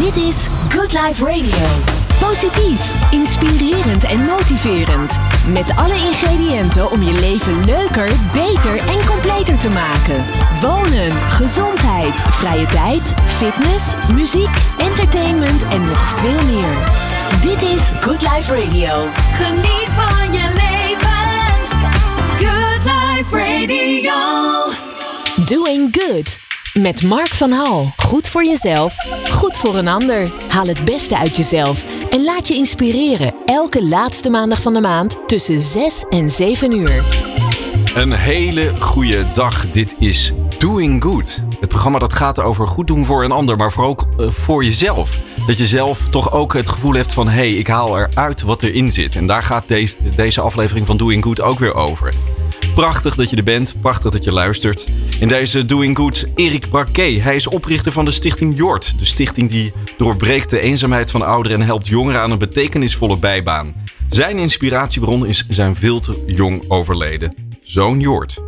Dit is Good Life Radio. Positief, inspirerend en motiverend. Met alle ingrediënten om je leven leuker, beter en completer te maken. Wonen, gezondheid, vrije tijd, fitness, muziek, entertainment en nog veel meer. Dit is Good Life Radio. Geniet van je leven. Good Life Radio. Doing Good. Met Mark van Hal. Goed voor jezelf, goed voor een ander. Haal het beste uit jezelf en laat je inspireren. Elke laatste maandag van de maand tussen 6 en 7 uur. Een hele goede dag. Dit is Doing Good. Het programma dat gaat over goed doen voor een ander, maar vooral ook eh, voor jezelf. Dat je zelf toch ook het gevoel hebt van... hé, hey, ik haal eruit wat erin zit. En daar gaat deze, deze aflevering van Doing Good ook weer over. Prachtig dat je er bent, prachtig dat je luistert. In deze Doing Good, Erik Braquet. Hij is oprichter van de stichting Jort. De stichting die doorbreekt de eenzaamheid van ouderen... en helpt jongeren aan een betekenisvolle bijbaan. Zijn inspiratiebron is zijn veel te jong overleden zoon Jort.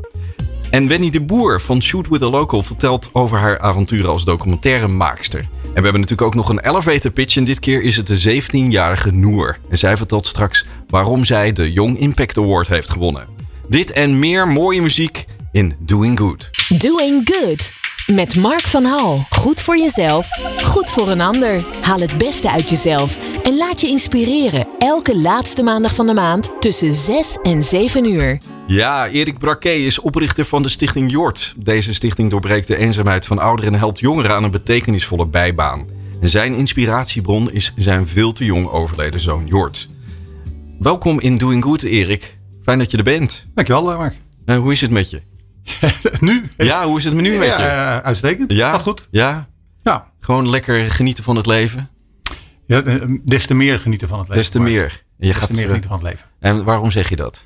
En Wendy de Boer van Shoot With A Local vertelt over haar avonturen als documentairemaakster. En we hebben natuurlijk ook nog een elevator pitch en dit keer is het de 17-jarige Noor. En zij vertelt straks waarom zij de Young Impact Award heeft gewonnen. Dit en meer mooie muziek in Doing Good. Doing Good. Met Mark van Hal. Goed voor jezelf, goed voor een ander. Haal het beste uit jezelf en laat je inspireren. Elke laatste maandag van de maand tussen 6 en 7 uur. Ja, Erik Braquet is oprichter van de stichting Jort. Deze stichting doorbreekt de eenzaamheid van ouderen en helpt jongeren aan een betekenisvolle bijbaan. En zijn inspiratiebron is zijn veel te jong overleden zoon Jort. Welkom in Doing Good, Erik. Fijn dat je er bent. Dankjewel, Mark. Uh, hoe is het met je? nu? Ja, hoe is het nu met je? Ja, uitstekend. Ja? Gaat goed. Ja? Ja. Gewoon lekker genieten van het leven? Ja, des te meer genieten van het leven. Des te meer. Je des gaat te meer genieten van het leven. En waarom zeg je dat?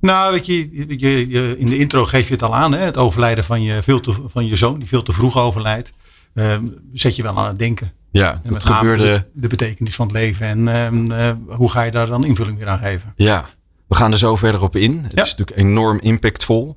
Nou, weet je, je, je, in de intro geef je het al aan, hè? het overlijden van je, veel te, van je zoon, die veel te vroeg overlijdt. Uh, zet je wel aan het denken. Ja, dat gebeurde. De, de, betekenis van het leven en uh, hoe ga je daar dan invulling weer aan geven? Ja, we gaan er zo verder op in. Het is natuurlijk enorm impactvol.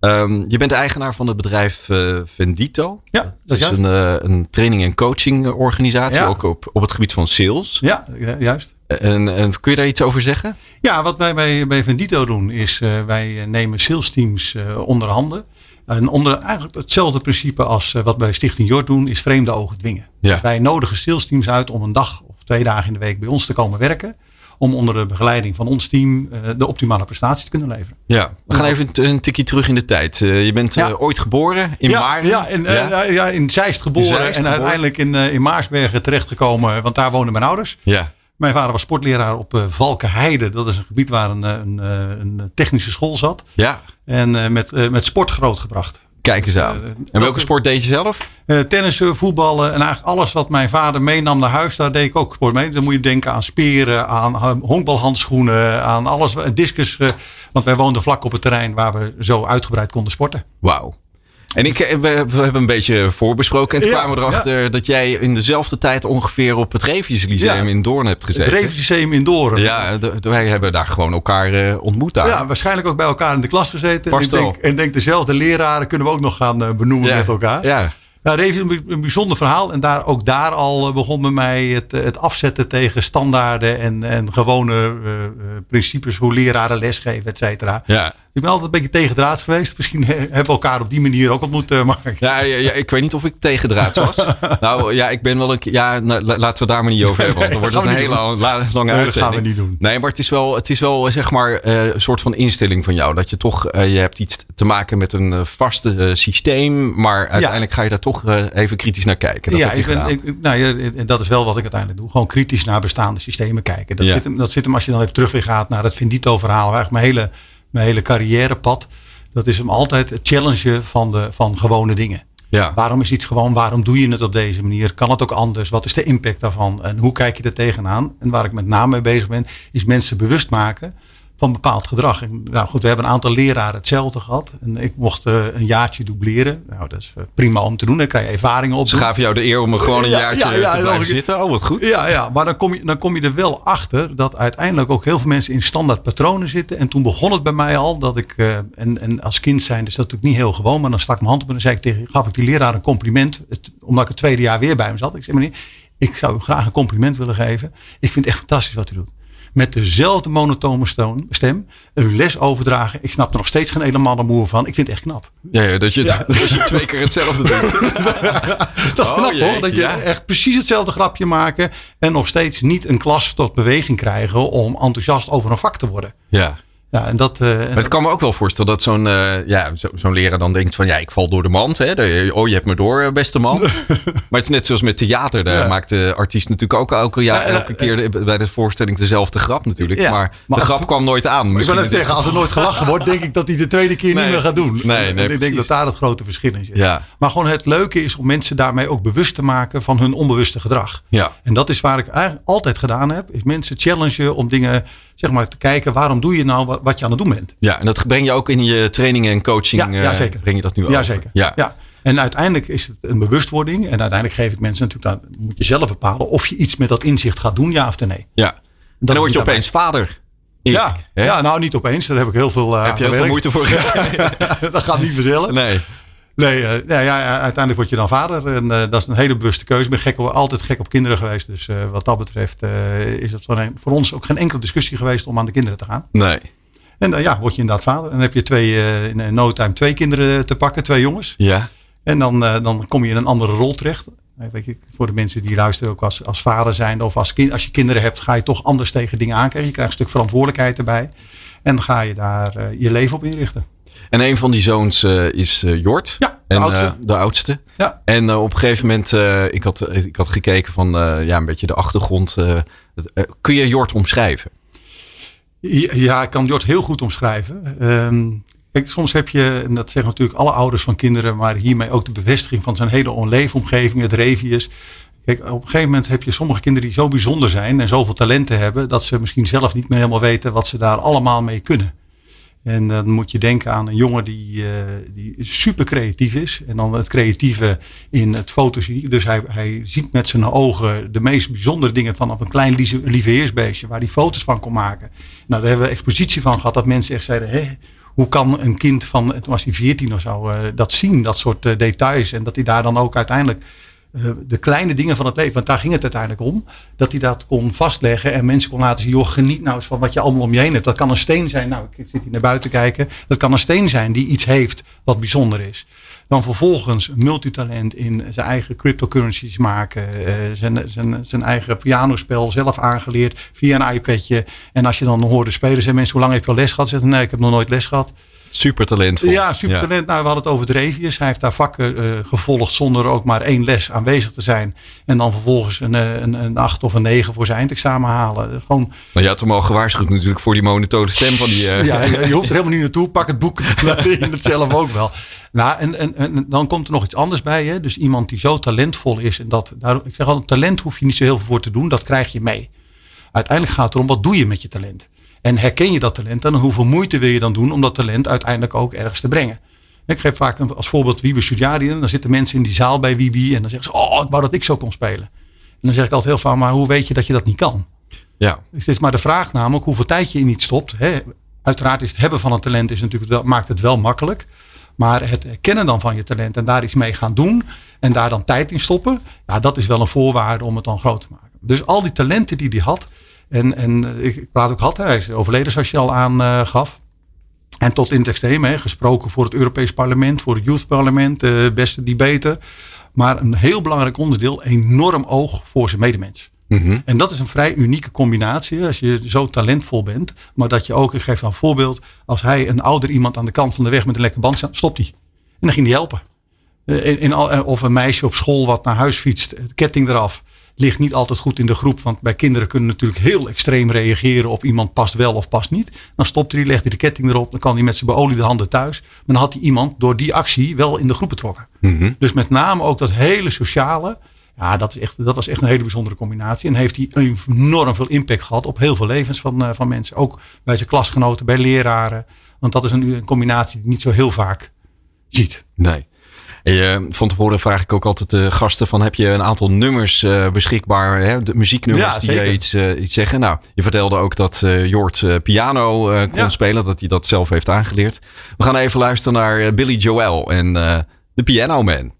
Um, je bent eigenaar van het bedrijf uh, Vendito. Ja, dat, dat is een, uh, een training- en coaching organisatie, ja. ook op, op het gebied van sales. Ja, juist. En, en, kun je daar iets over zeggen? Ja, wat wij bij, bij Vendito doen is uh, wij nemen sales teams onder handen. En onder eigenlijk hetzelfde principe als wat wij Stichting Jord doen, is vreemde ogen dwingen. Ja. Dus wij nodigen sales teams uit om een dag of twee dagen in de week bij ons te komen werken om onder de begeleiding van ons team uh, de optimale prestatie te kunnen leveren. Ja, we gaan even een tikje terug in de tijd. Uh, je bent ja. uh, ooit geboren in ja, Maarsen. Ja, in, ja? ja, in Zeist geboren Zeist en geboren. uiteindelijk in, in Maarsbergen terechtgekomen, want daar woonden mijn ouders. Ja. Mijn vader was sportleraar op Valkenheide. Dat is een gebied waar een, een, een technische school zat. Ja. En met, met sport grootgebracht. Kijk eens aan. Uh, en welke sport deed je zelf? Uh, tennissen, voetballen en eigenlijk alles wat mijn vader meenam naar huis, daar deed ik ook sport mee. Dan moet je denken aan speren, aan honkbalhandschoenen, aan alles, discus. Want wij woonden vlak op het terrein waar we zo uitgebreid konden sporten. Wauw. En ik, we, we, hebben een beetje voorbesproken en toen ja, kwamen we erachter ja. dat jij in dezelfde tijd ongeveer op het Revius Lyceum ja, in Doorn hebt gezeten. Het Revius Lyceum in Doorn. Ja, wij hebben daar gewoon elkaar uh, ontmoet daar. Ja, waarschijnlijk ook bij elkaar in de klas gezeten. Vast en ik, denk, en denk dezelfde leraren kunnen we ook nog gaan uh, benoemen met elkaar. Ja. Ja, Revius is een bijzonder verhaal. En daar, ook daar al begon bij mij het, het afzetten tegen standaarden en, en gewone uh, principes hoe leraren lesgeven, et cetera. Ja. Ik ben altijd een beetje tegendraads geweest. Misschien hebben we elkaar op die manier ook ontmoet, uh, Mark. Ja, ja, ja, ik weet niet of ik tegendraads was. nou ja, ik ben wel een Ja, nou, laten we daar maar niet over hebben. Want dan wordt het een hele la, lange nee, uitzending. Dat gaan we niet doen. Nee, maar het is wel, het is wel zeg maar uh, een soort van instelling van jou. Dat je toch, uh, je hebt iets te maken met een vaste systeem. Maar uiteindelijk ja. ga je daar toch even kritisch naar kijken. Dat ja, heb je ik ben, ik, nou ja, dat is wel wat ik uiteindelijk doe. Gewoon kritisch naar bestaande systemen kijken. Dat, zit, hem, dat zit hem als je dan even terug weer gaat naar het Vendito verhaal. Eigenlijk mijn hele, mijn hele carrièrepad. Dat is hem altijd het challengen van, de, van gewone dingen. Ja. Waarom is iets gewoon? Waarom doe je het op deze manier? Kan het ook anders? Wat is de impact daarvan? En hoe kijk je er tegenaan? En waar ik met name mee bezig ben, is mensen bewust maken van bepaald gedrag. En, nou goed, we hebben een aantal leraren hetzelfde gehad. En ik mocht uh, een jaartje dubleren. Nou, dat is uh, prima om te doen. Dan krijg je ervaringen op. Ze gaven jou de eer om er gewoon een Ja, jaartje ja, ja, te blijven zitten. Oh, wat goed. Ja, ja, maar dan kom, je, dan kom je er wel achter dat uiteindelijk ook heel veel mensen in standaard patronen zitten. En toen begon het bij mij al dat ik, eh, en, en als kind zijn, is dat natuurlijk niet heel gewoon, maar dan stak ik mijn hand op en dan zei ik tegen, gaf ik die leraar een compliment, het, omdat ik het tweede jaar weer bij hem zat. Ik zei, meneer, ik zou u graag een compliment willen geven. Ik vind het echt fantastisch wat u doet. Met dezelfde monotone stem, een les overdragen. Ik snap er nog steeds geen helemaal moer van. Ik vind het echt knap. Ja, ja, dat, je, dat je twee keer hetzelfde doet. Dat is Oh, knap jee, hoor. Dat je ja. echt precies hetzelfde grapje maken. En nog steeds niet een klas tot beweging krijgen om enthousiast over een vak te worden. Ja. Ja, en dat, en Maar het kan me ook wel voorstellen dat zo'n eh, ja, zo, zo'n leraar dan denkt van ja, ik val door de mand. Hè? De- Oh, je hebt me door, eh, beste man. maar het is net zoals met theater. Daar Ja. maakt de artiest natuurlijk ook elke, jaar, Ja, elke keer de- bij de voorstelling dezelfde grap natuurlijk. Maar, maar- de grap kwam nooit aan. Ik wil net dit zeggen, als er nooit gelachen wordt, denk ik dat hij de tweede keer Nee. niet meer gaat doen. Nee, nee, En ik precies. denk dat daar het grote verschil in zit. Ja. Maar gewoon het leuke is om mensen daarmee ook bewust te maken van hun onbewuste gedrag. Ja. En dat is waar ik eigenlijk altijd gedaan heb. Is mensen challengen om dingen, zeg maar, te kijken. Waarom doe je nou wa- wat je aan het doen bent? Ja, en dat breng je ook in je trainingen en coaching. Ja, ja, eh, zeker. Breng je dat nu over? Jazeker. Ja. ja. En uiteindelijk is het een bewustwording. En uiteindelijk geef ik mensen natuurlijk, dan moet je zelf bepalen of je iets met dat inzicht gaat doen, ja of nee. ja. En dan word je opeens vader. Ja, hè? ja, nou niet opeens. Daar heb ik heel veel uh, Heb je heel veel moeite voor dat gaat niet vanzelf. Nee. Nee, eh, nee ja, ja, uiteindelijk word je dan vader. En eh, dat is een hele bewuste keuze. Ik ben gek, altijd gek op kinderen geweest. Dus eh, wat dat betreft eh, is het voor, voor ons ook geen enkele discussie geweest om aan de kinderen te gaan. Nee. En dan ja, word je inderdaad vader. En dan heb je twee, eh, in eh, no time twee kinderen te pakken, twee jongens. Ja. En dan, eh, dan kom je in een andere rol terecht. Eh, Weet je, voor de mensen die luisteren, ook als, als vader zijn of als, kind, als je kinderen hebt, ga je toch anders tegen dingen aankijken. Je krijgt een stuk verantwoordelijkheid erbij. En ga je daar eh, je leven op inrichten. En een van die zoons eh, is eh, Jort. Ja, de en, oudste. eh, de oudste. Ja. En op een gegeven moment, ik, had, ik had gekeken van ja, een beetje de achtergrond. het, kun je Jort omschrijven? Ja, ik kan Jort heel goed omschrijven. Ehm, kijk, soms heb je, en dat zeggen natuurlijk alle ouders van kinderen, maar hiermee ook de bevestiging van zijn hele leefomgeving, het revius. Kijk, op een gegeven moment heb je sommige kinderen die zo bijzonder zijn en zoveel talenten hebben, dat ze misschien zelf niet meer helemaal weten wat ze daar allemaal mee kunnen. En dan moet je denken aan een jongen die, eh, die super creatief is. En dan het creatieve in het fotosie. Dus hij, hij ziet met zijn ogen de meest bijzondere dingen van op een klein lieve, lieveheersbeestje. Waar hij foto's van kon maken. Nou, daar hebben we expositie van gehad. Dat mensen echt zeiden, hé, hoe kan een kind van, toen was hij 14 of zo, eh, dat zien. Dat soort eh, details. En dat hij daar dan ook uiteindelijk de kleine dingen van het leven, want daar ging het uiteindelijk om, dat hij dat kon vastleggen en mensen kon laten zien, joh, geniet nou eens van wat je allemaal om je heen hebt. Dat kan een steen zijn, nou, ik zit hier naar buiten kijken, dat kan een steen zijn die iets heeft wat bijzonder is. Dan vervolgens multitalent in zijn eigen cryptocurrencies maken, eh, zijn, zijn, zijn eigen pianospel zelf aangeleerd via een iPadje. En als je dan hoorde spelen, zijn mensen, hoe lang heb je al les gehad? Zeggen, nee, ik heb nog nooit les gehad. Super talentvol. Ja, supertalent. Nou, we hadden het over Drevius. Hij heeft daar vakken eh, gevolgd zonder ook maar één les aanwezig te zijn. En dan vervolgens een, eh, een, een acht of een negen voor zijn eindexamen halen. Gewoon, Maar je had hem al gewaarschuwd natuurlijk voor die monotone stem van die... eh, ja, je, je hoeft er helemaal niet naartoe. Pak het boek, leer je het zelf ook wel. Nou, en, en, en dan komt er nog iets anders bij. Hè? Dus iemand die zo talentvol is. En dat, daar, ik zeg altijd, talent hoef je niet zo heel veel voor te doen. Dat krijg je mee. Uiteindelijk gaat het erom, wat doe je met je talent? En herken je dat talent dan? Hoeveel moeite wil je dan doen om dat talent uiteindelijk ook ergens te brengen? Ik geef vaak een- als voorbeeld Wiebe Sujadi. En dan zitten mensen in die zaal bij Wiebe. En dan zeggen ze, oh, ik wou dat ik zo kon spelen. En dan zeg ik altijd heel vaak, maar hoe weet je dat je dat niet kan? ja. Het is maar de vraag namelijk hoeveel tijd je in iets stopt. Hè. Uiteraard is het hebben van een talent is natuurlijk wel, maakt het wel makkelijk. Maar het herkennen dan van je talent en daar iets mee gaan doen. En daar dan tijd in stoppen. Ja, dat is wel een voorwaarde om het dan groot te maken. Dus al die talenten die hij had. En, en eh, ik praat ook is overleden zoals je al aangaf. En tot in het extreme, hè, gesproken voor het Europees Parlement, voor het Youth Parlement, eh beste debater. Maar een heel belangrijk onderdeel, enorm oog voor zijn medemens. Mhm. En dat is een vrij unieke combinatie als je zo talentvol bent. Maar dat je ook, ik geef dan een voorbeeld, als hij een ouder iemand aan de kant van de weg met een lekker band staat, stopt hij. En dan ging hij helpen. Eh, In, eh, of een meisje op school wat naar huis fietst, ketting eraf. Ligt niet altijd goed in de groep, want bij kinderen kunnen natuurlijk heel extreem reageren op iemand past wel of past niet. Dan stopt hij, legt hij de ketting erop, dan kan hij met zijn beoliede handen thuis. Maar dan had hij iemand door die actie wel in de groep betrokken. Mhm. Dus met name ook dat hele sociale. Ja, dat, is echt, dat was echt een hele bijzondere combinatie. En heeft hij enorm veel impact gehad op heel veel levens van, eh, van mensen. Ook bij zijn klasgenoten, bij leraren. Want dat is een, een combinatie die je niet zo heel vaak ziet. Nee. Je, van tevoren vraag ik ook altijd de gasten van heb je een aantal nummers eh, beschikbaar, hè, de muzieknummers Ja, die je iets, eh, iets zeggen. Nou, je vertelde ook dat eh Jort eh, piano kon Ja. spelen, dat hij dat zelf heeft aangeleerd. We gaan even luisteren naar Billy Joel en The Piano Man.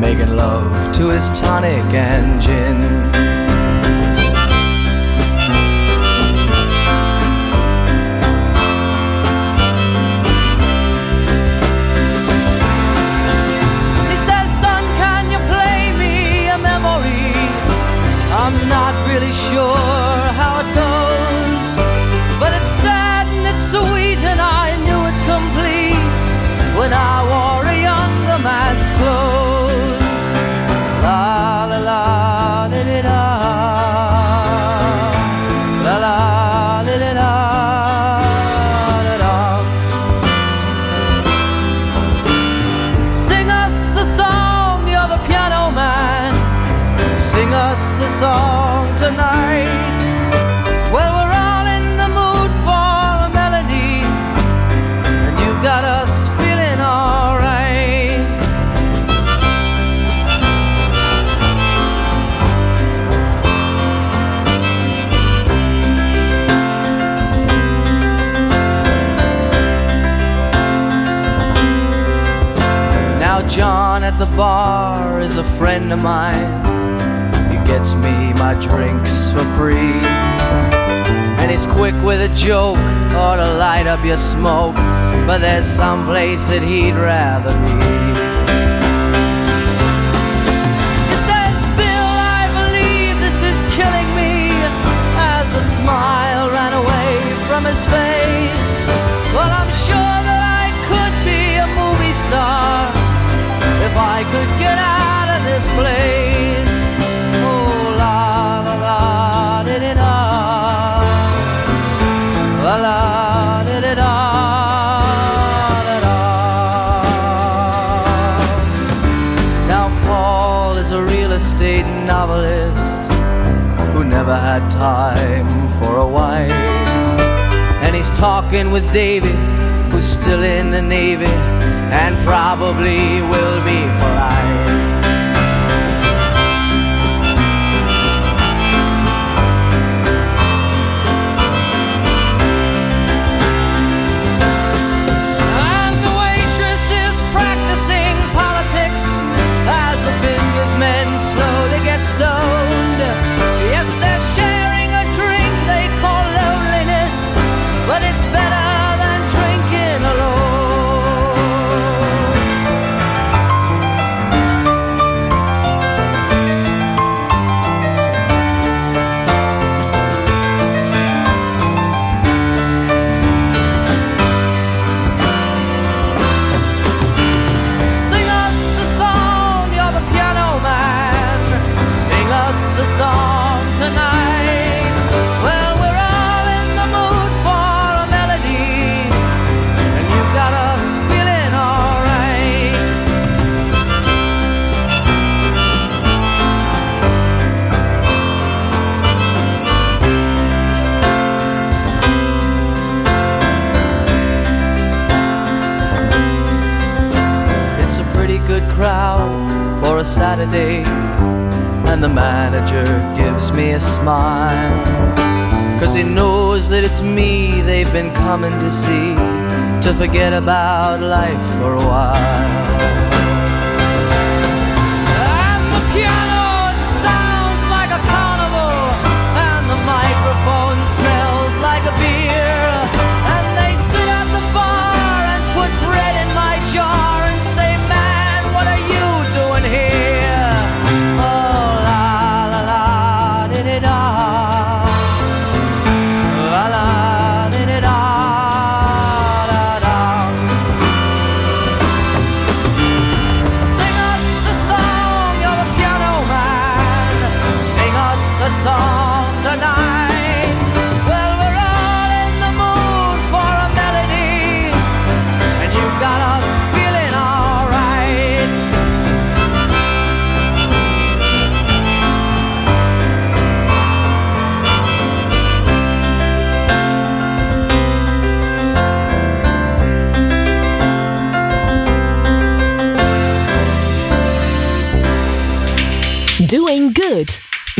making love to his tonic and gin. I'm not really sure how it goes, but it's sad and it's sweet, and I knew it complete when I. friend of mine. He gets me my drinks for free. And he's quick with a joke or to light up your smoke. But there's some place that he'd rather be. with David, who's still in the Navy and probably will be for life.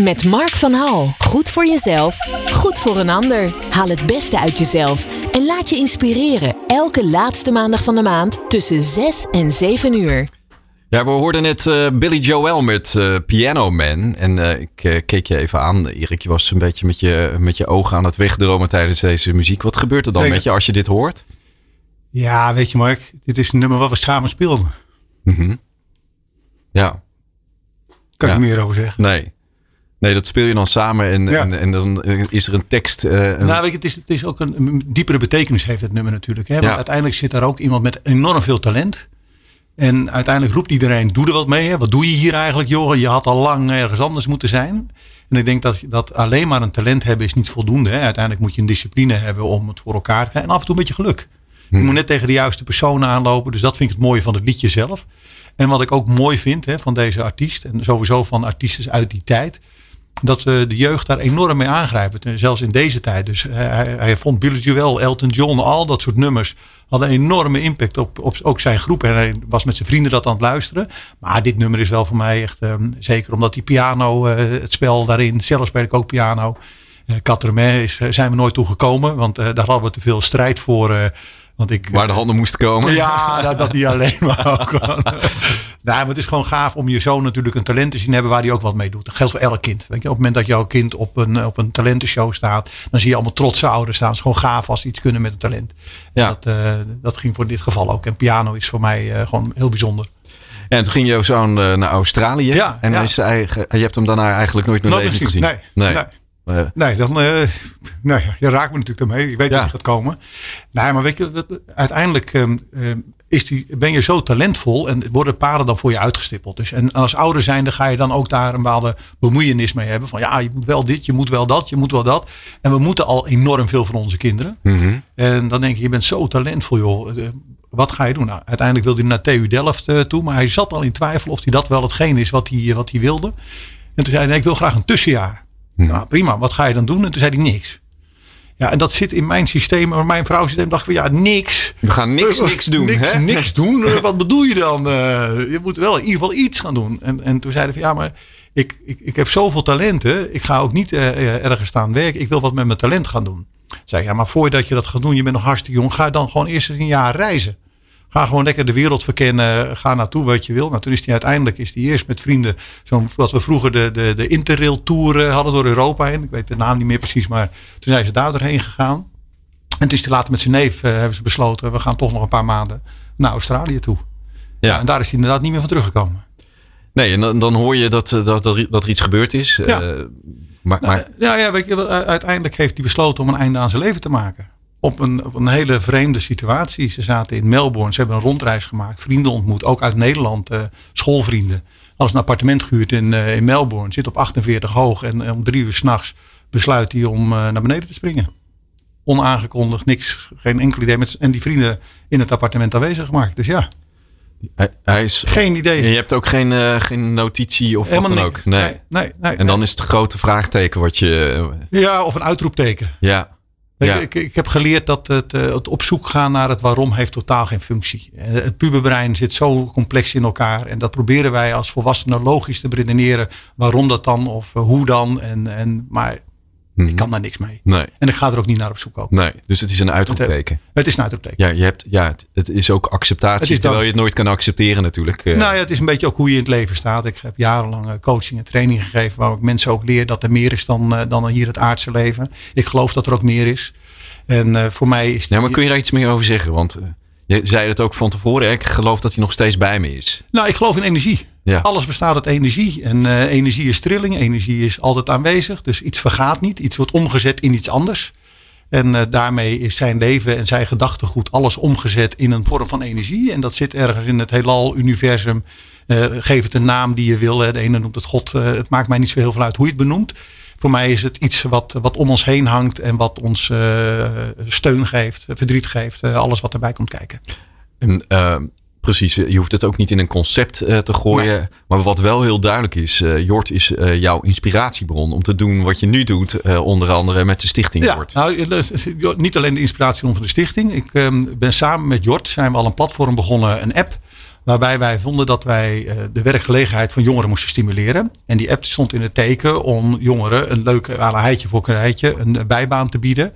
Met Mark van Hal. Goed voor jezelf, goed voor een ander. Haal het beste uit jezelf en laat je inspireren. Elke laatste maandag van de maand tussen 6 en 7 uur. Ja, we hoorden net eh, Billy Joel met eh, Piano Man. En eh, ik keek je even aan, Erik. Je was een beetje met je, met je ogen aan het wegdromen tijdens deze muziek. Wat gebeurt er dan met je als je dit hoort? Ja, weet je Mark, dit is een nummer wat we samen speelden. Mhm. Ja, Kan Ja. ik er meer over zeggen. nee. Nee, dat speel je dan samen en, Ja. en, en dan is er een tekst. eh, een- Nou, weet je, het is, het is ook een, een diepere betekenis heeft het nummer natuurlijk. Hè? Want Ja. uiteindelijk zit daar ook iemand met enorm veel talent. En uiteindelijk roept iedereen, doe er wat mee. Hè? Wat doe je hier eigenlijk, joh? Je had al lang ergens anders moeten zijn. En ik denk dat, dat alleen maar een talent hebben is niet voldoende. Hè? Uiteindelijk moet je een discipline hebben om het voor elkaar te krijgen. En af en toe een beetje geluk. Je moet net tegen de juiste persoon aanlopen. Dus dat vind ik het mooie van het liedje zelf. En wat ik ook mooi vind hè, van deze artiest. En sowieso van artiesten uit die tijd dat we de jeugd daar enorm mee aangrijpen. En Zelfs in deze tijd. Dus hij, hij- hij vond Billy Joel, Elton John, al dat soort nummers hadden een enorme impact op, op ook zijn groep. En hij was met zijn vrienden dat aan het luisteren. Maar dit nummer is wel voor mij echt ehm, zeker omdat die piano, eh, het spel daarin, zelf speel ik ook piano. Uh, eh, zijn we nooit toe gekomen, want eh, daar hadden we te veel strijd voor. Want ik, waar de handen moesten komen. ja, dat, dat niet alleen, maar ook maar het is gewoon gaaf om je zoon natuurlijk een talent te zien hebben waar hij ook wat mee doet. Dat geldt voor elk kind. Weet je, op het moment dat jouw kind op een, op een talentenshow staat, dan zie je allemaal trotse ouders staan. Het is gewoon gaaf als ze iets kunnen met een talent. Ja. Dat, eh, dat ging voor dit geval ook. En piano is voor mij eh, gewoon heel bijzonder. En toen ging jouw zoon eh, naar Australië. Ja, en ja. Hij je hebt hem daarna eigenlijk nooit meer levend meer gezien. nee. Eh, Nee, dan eh, nou ja, je raakt me natuurlijk daarmee. Ik weet Ja. dat het gaat komen. Nee, maar weet je, wat- uiteindelijk ehm, ehm, is die, ben je zo talentvol en worden paden dan voor je uitgestippeld. Dus, en als ouder zijnde ga je dan ook daar een bepaalde bemoeienis mee hebben. Van ja, je moet wel dit, je moet wel dat, je moet wel dat. En we moeten al enorm veel van onze kinderen. mhm. En dan denk je, je bent zo talentvol joh. Eh, Wat ga je doen? Nou, uiteindelijk wilde hij naar TU Delft toe. Maar hij zat al in twijfel of hij dat wel hetgeen is wat hij, wat hij wilde. En toen zei hij, nee, ik wil graag een tussenjaar. Nou prima, wat ga je dan doen? En toen zei hij niks. Ja, en dat zit in mijn systeem, maar mijn vrouw systeem dacht van ja, niks. We gaan niks, niks doen. Niks, hè? niks doen. Wat bedoel je dan? Eh, je moet wel in ieder geval iets gaan doen. En, en toen zeiden van ja, maar ik, ik, ik heb zoveel talenten. Ik ga ook niet eh, eh, ergens staan werken. Ik wil wat met mijn talent gaan doen. Zei ja, maar voordat je dat gaat doen, je bent nog hartstikke jong. Ga dan gewoon eerst eens een jaar reizen. Ga gewoon lekker de wereld verkennen. Ga naartoe wat je wil. Nou, toen is hij uiteindelijk is hij eerst met vrienden. Zo'n wat we vroeger de, de, de Interrail Tour eh, hadden door Europa heen. Ik weet de naam niet meer precies, maar toen zijn ze daar doorheen gegaan. En toen is hij later met zijn neef eh, hebben ze besloten. We gaan toch nog een paar maanden naar Australië toe. Ja. En daar is hij inderdaad niet meer van teruggekomen. Nee, en dan, dan hoor je dat, eh, dat, er, dat er iets gebeurd is. Ja. Eh, maar, maar Nou, ja, ja, weet je, wel, u- uiteindelijk heeft hij besloten om een einde aan zijn leven te maken. Op een, op een hele vreemde situatie. Ze zaten in Melbourne, ze hebben een rondreis gemaakt, vrienden ontmoet, ook uit Nederland, eh, schoolvrienden. Hadden een appartement gehuurd in, eh, in Melbourne, zit op 48 hoog en eh, om drie uur s'nachts besluit hij om eh, naar beneden te springen. Onaangekondigd, niks, geen enkel idee. Met, en die vrienden in het appartement aanwezig gemaakt. Dus ja, hij, hij is, geen idee. en je hebt ook geen, eh, geen notitie of wat dan niks. ook. Nee. nee, nee, nee, En dan nee. is het grote vraagteken wat je... Ja, of een uitroepteken. ja. Ik, Ja. ik, ik heb geleerd dat het, eh, het op zoek gaan naar het waarom heeft totaal geen functie. Eh, Het puberbrein zit zo complex in elkaar. En dat proberen wij als volwassenen logisch te beredeneren. Waarom dat dan of eh, hoe dan. En, en, maar Mhm. ik kan daar niks mee. Nee, En ik ga er ook niet naar op zoek ook. nee. Dus het is een uitroepteken. Het is een uitroepteken. Ja, je hebt, ja het, het is ook acceptatie, Het is terwijl dan- je het nooit kan accepteren natuurlijk. Eh, Nou ja, het is een beetje ook hoe je in het leven staat. Ik heb jarenlang eh, coaching en training gegeven. Waar ik mensen ook leer dat er meer is dan, eh, dan hier het aardse leven. Ik geloof dat er ook meer is. En eh, voor mij is ja, maar kun je daar iets meer over zeggen? Want eh, je zei het ook van tevoren. Ik geloof dat hij nog steeds bij me is. Nou, ik geloof in energie. Ja. Alles bestaat uit energie. En eh, energie is trilling. Energie is altijd aanwezig. Dus iets vergaat niet. Iets wordt omgezet in iets anders. En eh, daarmee is zijn leven en zijn gedachtegoed alles omgezet in een vorm van energie. En dat zit ergens in het heelal, universum. Eh, geef het een naam die je wil. De ene noemt het God. Het maakt mij niet zo heel veel uit hoe je het benoemt. Voor mij is het iets wat, wat om ons heen hangt en wat ons eh, steun geeft, verdriet geeft. eh, alles wat erbij komt kijken. En, eh, precies, je hoeft het ook niet in een concept te gooien. Maar wat wel heel duidelijk is, Jort is jouw inspiratiebron om te doen wat je nu doet. onder andere met de stichting Ja, Jort. nou, niet alleen de inspiratie van de stichting. Ik ehm, ben samen met Jort zijn we al een platform begonnen, een app. Waarbij wij vonden dat wij eh, de werkgelegenheid van jongeren moesten stimuleren. En die app stond in het teken om jongeren een leuk heitje voor krijtje, een eh, bijbaan te bieden.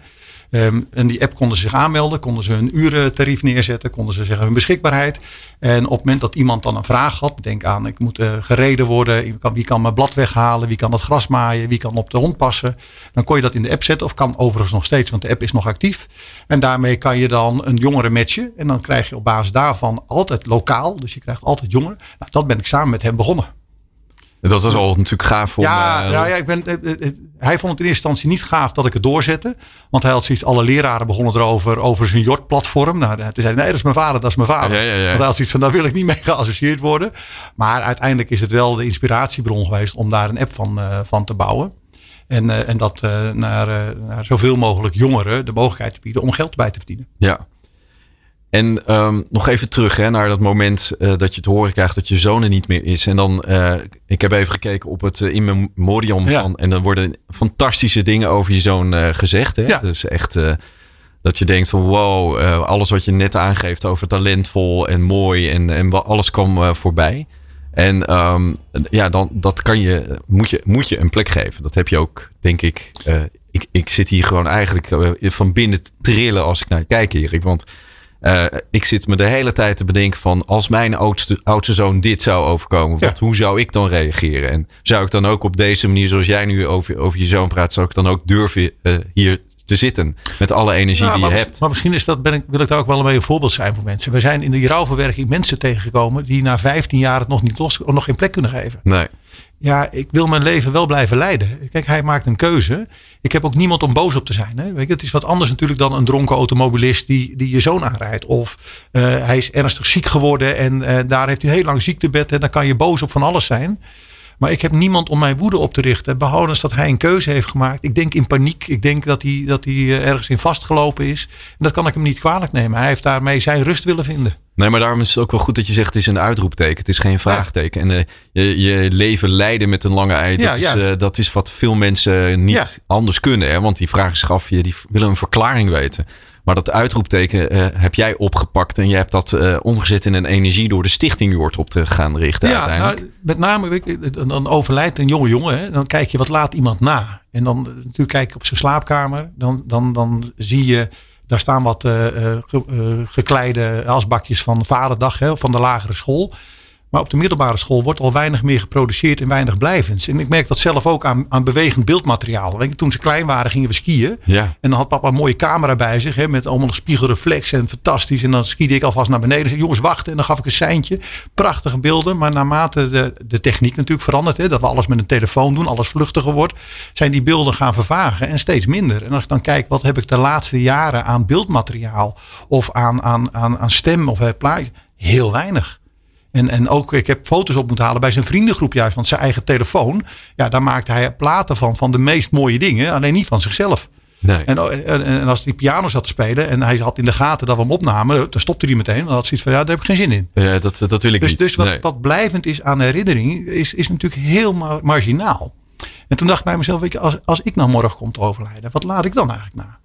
Ehm, en die app konden ze zich aanmelden, konden ze een urentarief neerzetten, konden ze zeggen hun beschikbaarheid. En op het moment dat iemand dan een vraag had, denk aan ik moet eh, gereden worden, wie kan, wie kan mijn blad weghalen, wie kan het gras maaien, wie kan op de hond passen. Dan kon je dat in de app zetten of kan overigens nog steeds, want de app is nog actief. En daarmee kan je dan een jongere matchen en dan krijg je op basis daarvan altijd lokaal, dus je krijgt altijd jongeren. Nou, dat ben ik samen met hem begonnen. Dat was al natuurlijk gaaf om... Ja, eh, nou ja ik ben, eh, eh, hij vond het in eerste instantie niet gaaf dat ik het doorzette. Want hij had zoiets, alle leraren begonnen erover, over zijn Jort-platform. Nou, toen zei hij, nee, dat is mijn vader, dat is mijn vader. Ja, ja, ja. Want hij had zoiets van, daar wil ik niet mee geassocieerd worden. Maar uiteindelijk is het wel de inspiratiebron geweest om daar een app van, van te bouwen. En, en dat naar, naar zoveel mogelijk jongeren de mogelijkheid te bieden om geld bij te verdienen. Ja. En ehm, nog even terug hè, naar dat moment eh, dat je te horen krijgt dat je zoon er niet meer is. En dan, eh, ik heb even gekeken op het uh, in memoriam Ja. van. En dan worden fantastische dingen over je zoon eh, gezegd. Hè? Ja. Dat is echt eh, dat je denkt van wow, eh, alles wat je net aangeeft over talentvol en mooi en, en alles kwam eh, voorbij. En ehm, ja, dan dat kan je moet, je, moet je een plek geven. Dat heb je ook, denk ik. eh, ik, ik zit hier gewoon eigenlijk eh, van binnen te trillen als ik naar je kijk, Erik. Want eh, ik zit me de hele tijd te bedenken van als mijn oudste, oudste zoon dit zou overkomen, Ja. wat, hoe zou ik dan reageren? En zou ik dan ook op deze manier, zoals jij nu over, over je zoon praat, zou ik dan ook durven eh, hier te zitten met alle energie die je hebt? maar misschien is dat, ben ik, wil ik daar ook wel mee een voorbeeld zijn voor mensen. We zijn in de rouwverwerking mensen tegengekomen die na 15 jaar het nog niet los, nog geen plek kunnen geven. Nee. ja, ik wil mijn leven wel blijven leiden. Kijk, hij maakt een keuze. Ik heb ook niemand om boos op te zijn. Hè? Weet je, het is wat anders natuurlijk dan een dronken automobilist die, die je zoon aanrijdt. Of eh, hij is ernstig ziek geworden en eh, daar heeft hij heel lang ziektebed. En dan kan je boos op van alles zijn. Maar ik heb niemand om mijn woede op te richten. Behoudens dat hij een keuze heeft gemaakt. Ik denk in paniek. Ik denk dat hij, dat hij eh, ergens in vastgelopen is. En dat kan ik hem niet kwalijk nemen. Hij heeft daarmee zijn rust willen vinden. Nee, maar daarom is het ook wel goed dat je zegt het is een uitroepteken. Het is geen vraagteken. En eh, je, je leven leiden met een lange ei, dat, Ja, is, eh, dat is wat veel mensen niet Ja. anders kunnen. Hè? Want die vragen zich af, je, die willen een verklaring weten. Maar dat uitroepteken eh, heb jij opgepakt en je hebt dat eh, omgezet in een energie door de stichting Jort op te gaan richten Ja, uiteindelijk. nou, met name dan, overlijdt een jonge jongen. Hè, dan kijk je wat laat iemand na. En dan eh, natuurlijk kijk je op zijn slaapkamer. Dan, dan, dan zie je, daar staan wat ge- gekleide asbakjes van vaderdag hè, van de lagere school. Maar op de middelbare school wordt al weinig meer geproduceerd en weinig blijvends. En ik merk dat zelf ook aan, aan bewegend beeldmateriaal. Weet je, toen ze klein waren gingen we skiën. Ja. En dan had papa een mooie camera bij zich. Hè, met allemaal nog spiegelreflex en fantastisch. En dan skiede ik alvast naar beneden. En zei, jongens, wachten. En dan gaf ik een seintje. Prachtige beelden. Maar naarmate de, de techniek natuurlijk verandert. Hè, dat we alles met een telefoon doen. Alles vluchtiger wordt. Zijn die beelden gaan vervagen. En steeds minder. En als ik dan kijk, wat heb ik de laatste jaren aan beeldmateriaal. Of aan, aan, aan, aan stem of plaatje. Heel weinig. En, en ook, ik heb foto's op moeten halen bij zijn vriendengroep juist. Want zijn eigen telefoon, ja, daar maakte hij platen van, van de meest mooie dingen. Alleen niet van zichzelf. Nee. En, en, en als hij piano zat te spelen en hij had in de gaten dat we hem opnamen, dan stopte hij meteen. Dan had zoiets van, ja, daar heb ik geen zin in. Ja, dat, dat wil ik Dus, niet. dus wat, Nee. wat blijvend is aan herinnering, is, is natuurlijk heel mar- marginaal. En toen dacht ik bij mezelf, weet je, als, als ik nou morgen kom te overlijden, wat laat ik dan eigenlijk na?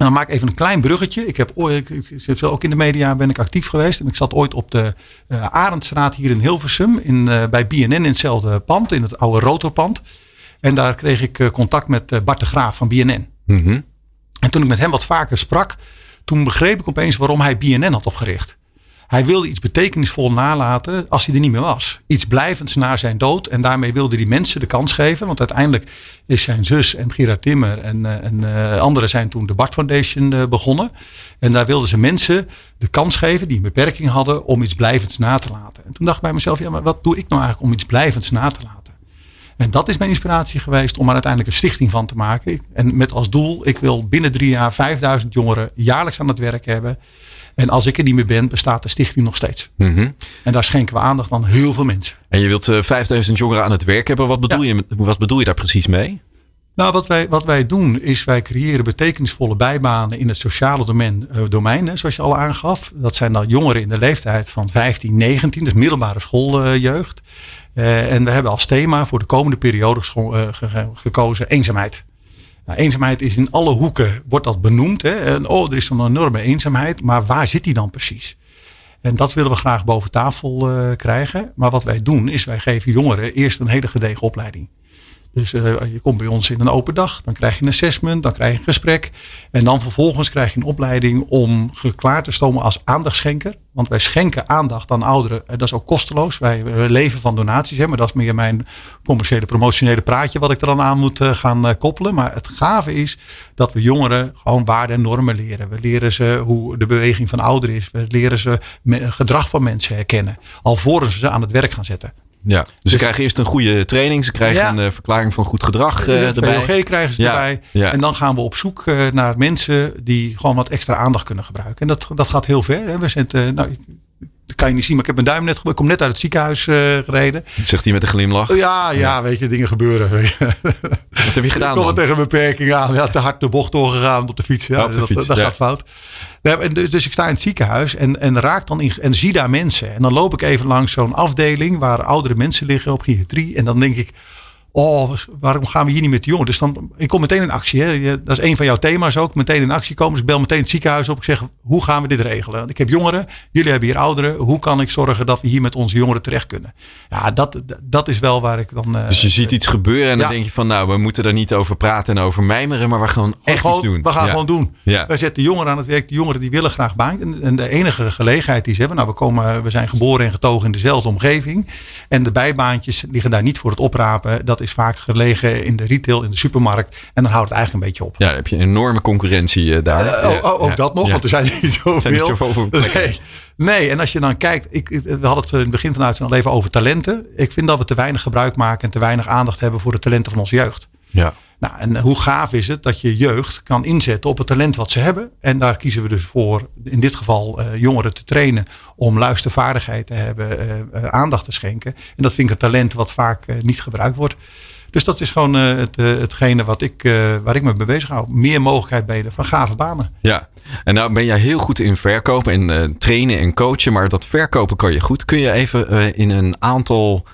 En dan maak ik even een klein bruggetje. Ik heb ooit, ik, zit ook in de media ben ik actief geweest. En ik zat ooit op de eh Arendstraat hier in Hilversum. In, eh, bij BNN in hetzelfde pand, in het oude rotorpand. En daar kreeg ik eh, contact met Bart de Graaf van BNN. Mhm. En toen ik met hem wat vaker sprak, toen begreep ik opeens waarom hij BNN had opgericht. Hij wilde iets betekenisvol nalaten als hij er niet meer was. Iets blijvends na zijn dood. En daarmee wilde hij mensen de kans geven. Want uiteindelijk is zijn zus en Gerard Timmer en, eh, en eh, anderen zijn toen de Bart Foundation eh, begonnen. En daar wilden ze mensen de kans geven die een beperking hadden om iets blijvends na te laten. En toen dacht ik bij mezelf, ja maar wat doe ik nou eigenlijk om iets blijvends na te laten? En dat is mijn inspiratie geweest om er uiteindelijk een stichting van te maken. En met als doel, ik wil binnen drie jaar 5000 jongeren jaarlijks aan het werk hebben. En als ik er niet meer ben, bestaat de stichting nog steeds. Mhm. En daar schenken we aandacht aan heel veel mensen. En je wilt eh, 5000 jongeren aan het werk hebben. Wat bedoel, je, wat bedoel je daar precies mee? Nou, wat wij, wat wij doen is wij creëren betekenisvolle bijbanen in het sociale domein, eh, domein hè, zoals je al aangaf. Dat zijn dan jongeren in de leeftijd van 15, 19, dus middelbare schooljeugd. Eh, en we hebben als thema voor de komende periode eh, ge- gekozen eenzaamheid. Nou, eenzaamheid is in alle hoeken, wordt dat benoemd. Hè? En, oh, er is zo'n enorme eenzaamheid, maar waar zit die dan precies? En dat willen we graag boven tafel eh, krijgen. Maar wat wij doen is wij geven jongeren eerst een hele gedegen opleiding. Dus eh, je komt bij ons in een open dag, dan krijg je een assessment, dan krijg je een gesprek. En dan vervolgens krijg je een opleiding om klaar te stomen als aandachtschenker. Want wij schenken aandacht aan ouderen. En dat is ook kosteloos. Wij leven van donaties. Hè, maar dat is meer mijn commerciële, promotionele praatje wat ik er dan aan moet eh, gaan eh, koppelen. Maar het gave is dat we jongeren gewoon waarden en normen leren. We leren ze hoe de beweging van ouderen is. We leren ze gedrag van mensen herkennen. Alvorens we ze aan het werk gaan zetten. Ja. Dus, ze krijgen eerst een goede training. Ze krijgen Ja. een eh, verklaring van goed gedrag eh, de erbij. VOG krijgen ze Ja, erbij. ja. En dan gaan we op zoek eh, naar mensen die gewoon wat extra aandacht kunnen gebruiken. En dat, dat gaat heel ver. Hè. We zitten, eh, nou, ik, kan je niet zien, maar ik heb mijn duim net Ik kom net uit het ziekenhuis eh, gereden. Zegt hij met een glimlach. Ja, ja, weet je, dingen gebeuren. Wat heb je Ik gedaan kom wel dan? tegen een beperking aan. Ja, te hard de bocht doorgegaan op de fiets. Ja, Ja, op de dat, fiets, dat ja. gaat fout. Dus, dus ik sta in het ziekenhuis en, en raak dan in, en zie daar mensen. En dan loop ik even langs zo'n afdeling waar oudere mensen liggen op psychiatrie. En dan denk ik, oh, waarom gaan we hier niet met de jongen? Dus dan, ik kom meteen in actie. Hè. Dat is een van jouw thema's ook. Meteen in actie komen. Dus ik bel meteen het ziekenhuis op. Ik zeg, hoe gaan we dit regelen? Ik heb jongeren, jullie hebben hier ouderen. Hoe kan ik zorgen dat we hier met onze jongeren terecht kunnen? Ja, dat, dat is wel waar ik dan... eh, Dus je ziet iets gebeuren en dan denk je van nou, we moeten er niet over praten en over mijmeren, maar we gaan echt gewoon, iets doen. We gaan Ja. gewoon doen. Ja. Wij zetten jongeren aan het werk. De jongeren die willen graag baan. En, en de enige gelegenheid die ze hebben. Nou, we, komen, we zijn geboren en getogen in dezelfde omgeving. En de bijbaantjes liggen daar niet voor het oprapen. Dat is vaak gelegen in de retail, in de supermarkt. En dan houdt het eigenlijk een beetje op. Ja, dan heb je een enorme concurrentie eh, daar. Eh, oh, oh, ook Ja. dat nog, Ja. want er zijn niet zoveel. zijn zoveel nee. nee, en als je dan kijkt, ik, we hadden het in het begin van het al even over talenten. Ik vind dat we te weinig gebruik maken en te weinig aandacht hebben voor de talenten van onze jeugd. Ja. Nou, en hoe gaaf is het dat je jeugd kan inzetten op het talent wat ze hebben. En daar kiezen we dus voor, in dit geval eh, jongeren te trainen om luistervaardigheid te hebben, eh, eh, aandacht te schenken. En dat vind ik een talent wat vaak niet gebruikt wordt. Dus dat is gewoon het, hetgene wat ik, waar ik me mee bezig hou. Meer mogelijkheid bieden van gave banen. Ja, en nou ben jij heel goed in verkopen en trainen en coachen, maar dat verkopen kan je goed. Kun je even in een aantal,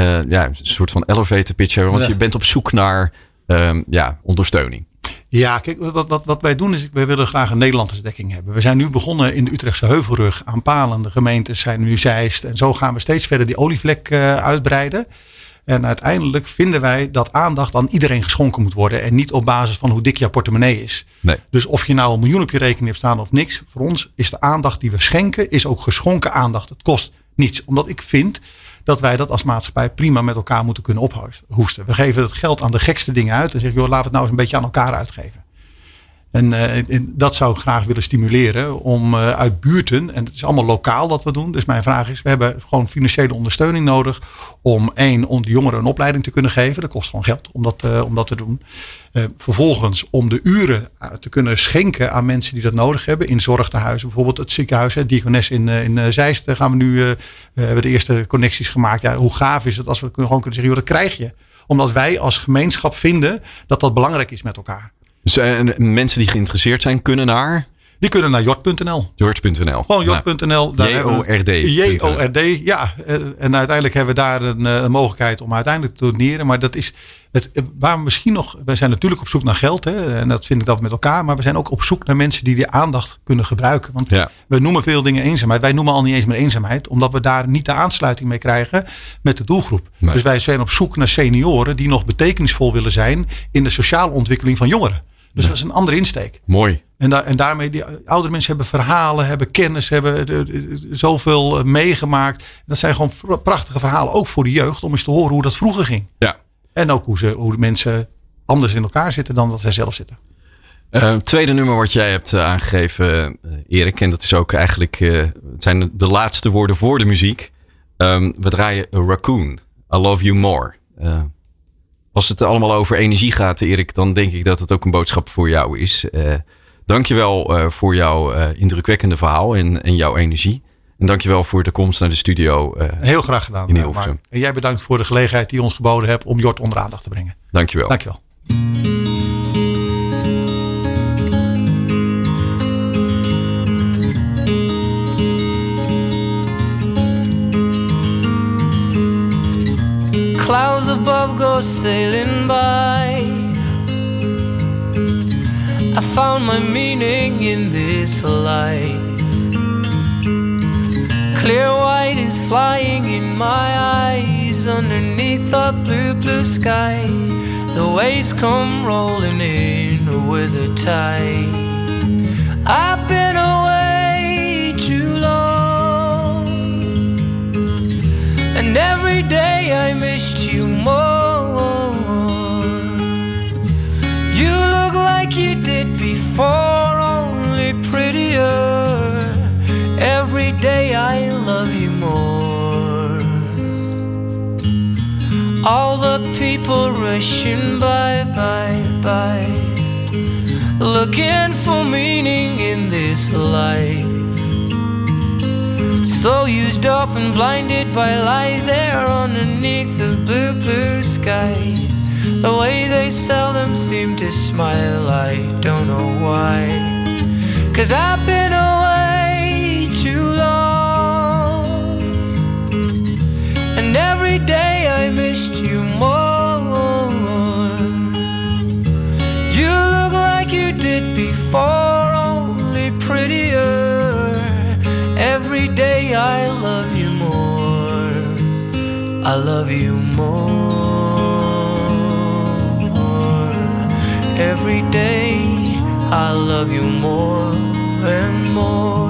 eh, ja, een soort van elevator pitch hebben, want Ja. je bent op zoek naar ehm, ja, ondersteuning. Ja, kijk, wat, wat, wat wij doen is, wij willen graag een Nederlandse dekking hebben. We zijn nu begonnen in de Utrechtse Heuvelrug aan palen. De gemeentes zijn nu Zeist. En zo gaan we steeds verder die olievlek eh, uitbreiden. En uiteindelijk vinden wij dat aandacht aan iedereen geschonken moet worden. En niet op basis van hoe dik jouw portemonnee is. Nee. Dus of je nou een miljoen op je rekening hebt staan of niks. Voor ons is de aandacht die we schenken, is ook geschonken aandacht. Het kost niets. Omdat ik vind dat wij dat als maatschappij prima met elkaar moeten kunnen ophoesten. We geven het geld aan de gekste dingen uit. En zeggen, joh, laten we het nou eens een beetje aan elkaar uitgeven. En, eh, en dat zou ik graag willen stimuleren om eh, uit buurten, en het is allemaal lokaal wat we doen. Dus mijn vraag is, we hebben gewoon financiële ondersteuning nodig om één, om de jongeren een opleiding te kunnen geven. Dat kost gewoon geld om dat, eh, om dat te doen. Vervolgens om de uren te kunnen schenken aan mensen die dat nodig hebben. In zorgtehuizen, bijvoorbeeld het ziekenhuis, Diakones in, in Zeist. Gaan we nu, we hebben de eerste connecties gemaakt. Ja, hoe gaaf is het als we gewoon kunnen zeggen, joh, dat krijg je. Omdat wij als gemeenschap vinden dat dat belangrijk is met elkaar. Dus eh, mensen die geïnteresseerd zijn, kunnen naar Die kunnen naar jort.nl. George.nl. Gewoon jort.nl. J-O-R-D. J-O-R-D, ja. Eh, En uiteindelijk hebben we daar een, eh, een mogelijkheid om uiteindelijk te doneren. Maar dat is het, waar we misschien nog... We zijn natuurlijk op zoek naar geld. Hè, en dat vind ik dat met elkaar. Maar we zijn ook op zoek naar mensen die die aandacht kunnen gebruiken. Want Ja. we noemen veel dingen eenzaamheid. Wij noemen al niet eens meer eenzaamheid. Omdat we daar niet de aansluiting mee krijgen met de doelgroep. Nee. Dus wij zijn op zoek naar senioren die nog betekenisvol willen zijn in de sociale ontwikkeling van jongeren. Dus dat is een andere insteek. Mooi. En, da en daarmee, die oudere mensen hebben verhalen, hebben kennis, hebben eh, eh, zoveel eh, meegemaakt. Dat zijn gewoon pr- prachtige verhalen, ook voor de jeugd, om eens te horen hoe dat vroeger ging. Ja. En ook hoe, ze, hoe de mensen anders in elkaar zitten dan dat zij zelf zitten. Tweede nummer wat jij hebt aangegeven, Erik, en dat is ook eigenlijk, het zijn de laatste woorden voor de muziek. Ehm, we draaien Raccoon, I Love You More. Als het allemaal over energie gaat, Erik, dan denk ik dat het ook een boodschap voor jou is. Eh dankjewel eh voor jouw eh, indrukwekkende verhaal en, en jouw energie. En dankjewel voor de komst naar de studio. Heel graag gedaan. In Hilversum. Mark. En jij bedankt voor de gelegenheid die je ons geboden hebt om Jort onder aandacht te brengen. dankjewel. Dankjewel. Clouds above go sailing by. I found my meaning in this life. Clear white is flying in my eyes underneath a blue, blue sky. The waves come rolling in with a tide. I've been away and every day I missed you more. You look like you did before, only prettier. Every day I love you more. All the people rushing by, by, by, looking for meaning in this life. So used up and blinded by lies there underneath the blue, blue sky. The way they seldom seem to smile, I don't know why. Cause I've been away too long. And every day I love you more. Every day I love you more and more.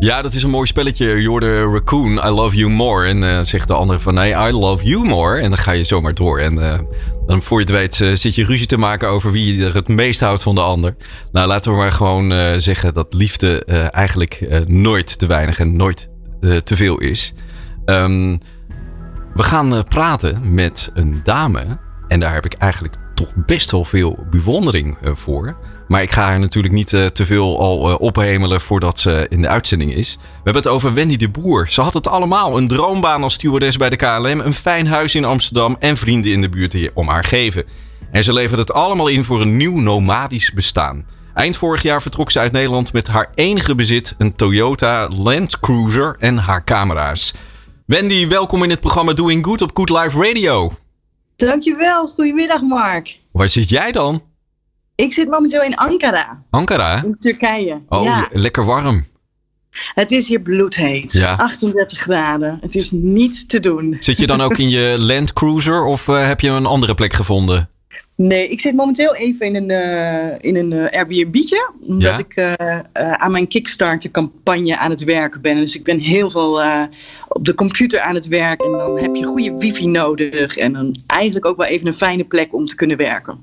Ja, dat is een mooi spelletje. Je hoorde Raccoon, I love you more. En eh, zegt de andere van nee, I love you more. En dan ga je zomaar door. En eh, dan voor je het weet eh, zit je ruzie te maken over wie er het meest houdt van de ander. Nou, laten we maar gewoon zeggen dat liefde eigenlijk nooit te weinig en nooit te veel is. Ehm, we gaan praten met een dame. En daar heb ik eigenlijk toch best wel veel bewondering voor. Maar ik ga haar natuurlijk niet eh, te veel al eh, ophemelen voordat ze in de uitzending is. We hebben het over Wendy de Boer. Ze had het allemaal. Een droombaan als stewardess bij de KLM. Een fijn huis in Amsterdam. En vrienden in de buurt die om haar geven. En ze levert het allemaal in voor een nieuw nomadisch bestaan. Eind vorig jaar vertrok ze uit Nederland met haar enige bezit. Een Toyota Land Cruiser en haar camera's. Wendy, welkom in het programma Doing Good op Good Life Radio. Dankjewel, goedemiddag Mark. Waar zit jij dan? Ik zit momenteel in Ankara, Ankara? in Turkije. Oh, ja, lekker warm. het is hier bloedheet. Ja. 38 graden. Het is niet te doen. Zit je dan ook in je Land Cruiser of eh, heb je een andere plek gevonden? Nee, ik zit momenteel even in een, eh, in een eh, Airbnb'tje. Omdat Ja? ik aan mijn Kickstarter campagne aan het werken ben. Dus ik ben heel veel op de computer aan het werk. En dan heb je goede wifi nodig. En dan eigenlijk ook wel even een fijne plek om te kunnen werken.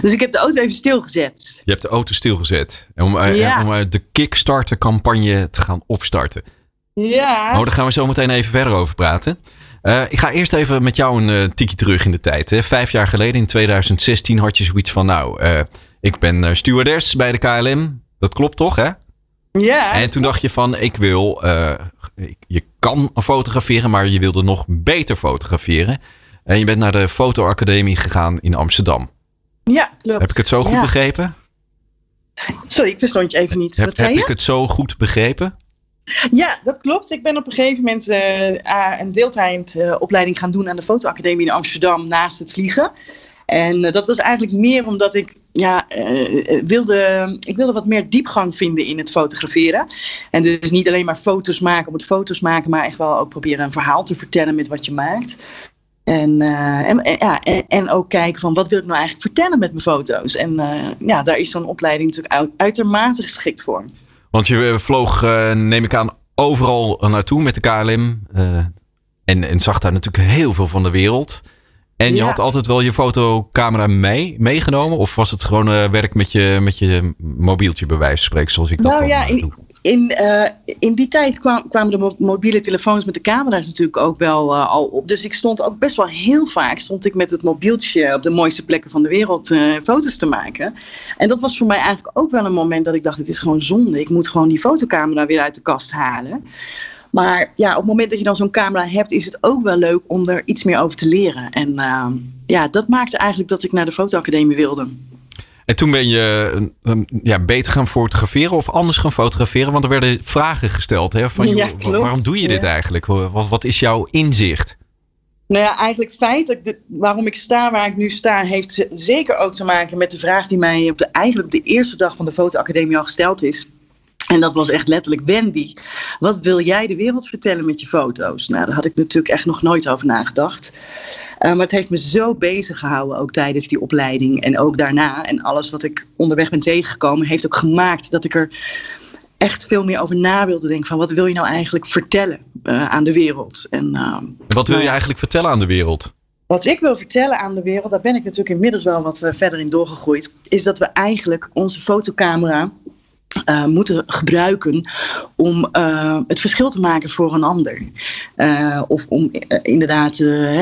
Dus ik heb de auto even stilgezet. Je hebt de auto stilgezet en om, eh, Ja. om de Kickstarter campagne te gaan opstarten. Ja. Oh, daar gaan we zo meteen even verder over praten. Eh, ik ga eerst even met jou een eh tikje terug in de tijd. Hè. Vijf jaar geleden, in 2016, had je zoiets van... Nou, ik ben stewardess bij de KLM. Dat klopt toch, hè? ja. En toen dacht je van, ik wil... je kan fotograferen, maar je wilde nog beter fotograferen. En je bent naar de fotoacademie gegaan in Amsterdam. Ja, klopt. Heb ik het zo goed Ja. begrepen? Sorry, ik verstond je even niet. Heb, je? ik het zo goed begrepen? Ja, dat klopt. Ik ben op een gegeven moment eh, een deeltijdopleiding gaan doen aan de fotoacademie in Amsterdam naast het vliegen. En eh, dat was eigenlijk meer omdat ik ja, wilde, ik wilde wat meer diepgang vinden in het fotograferen. En dus niet alleen maar foto's maken om het foto's maken, maar echt wel ook proberen een verhaal te vertellen met wat je maakt. En, eh, en, en- ja, en, en ook kijken van wat wil ik nou eigenlijk vertellen met mijn foto's. En eh, ja, daar is zo'n opleiding natuurlijk uit- uitermate geschikt voor. Want je eh, vloog, neem ik aan, overal naartoe met de KLM. en, en zag daar natuurlijk heel veel van de wereld. En je Ja. had altijd wel je fotocamera mee, meegenomen? Of was het gewoon werk met je, met je mobieltje bij wijze van spreken, zoals ik dat Nou dan ja, doe? In, eh, in die tijd kwam- kwamen de mo- mobiele telefoons met de camera's natuurlijk ook wel eh, al op. Dus ik stond ook best wel heel vaak stond ik met het mobieltje op de mooiste plekken van de wereld eh, foto's te maken. En dat was voor mij eigenlijk ook wel een moment dat ik dacht, het is gewoon zonde. Ik moet gewoon die fotocamera weer uit de kast halen. Maar ja, op het moment dat je dan zo'n camera hebt, is het ook wel leuk om er iets meer over te leren. En ja, dat maakte eigenlijk dat ik naar de fotoacademie wilde. En toen ben je eh, eh, ja, beter gaan fotograferen of anders gaan fotograferen? Want er werden vragen gesteld. Hè, van, Ja, joh, waarom doe je dit Ja. eigenlijk? Wat, wat is jouw inzicht? Nou ja, eigenlijk feitelijk, de, waarom ik sta waar ik nu sta, heeft zeker ook te maken met de vraag die mij op de, eigenlijk op de eerste dag van de fotoacademie al gesteld is. En dat was echt letterlijk Wendy. Wat wil jij de wereld vertellen met je foto's? Nou, daar had ik natuurlijk echt nog nooit over nagedacht. Eh, maar het heeft me zo bezig gehouden, ook tijdens die opleiding en ook daarna. En alles wat ik onderweg ben tegengekomen, heeft ook gemaakt dat ik er echt veel meer over na wilde denken. Van wat wil je nou eigenlijk vertellen eh, aan de wereld? En, ehm, Wat wil je eigenlijk vertellen aan de wereld? wat ik wil vertellen aan de wereld, daar ben ik natuurlijk inmiddels wel wat eh, verder in doorgegroeid, is dat we eigenlijk onze fotocamera eh, moeten gebruiken om eh, het verschil te maken voor een ander. Eh, of om inderdaad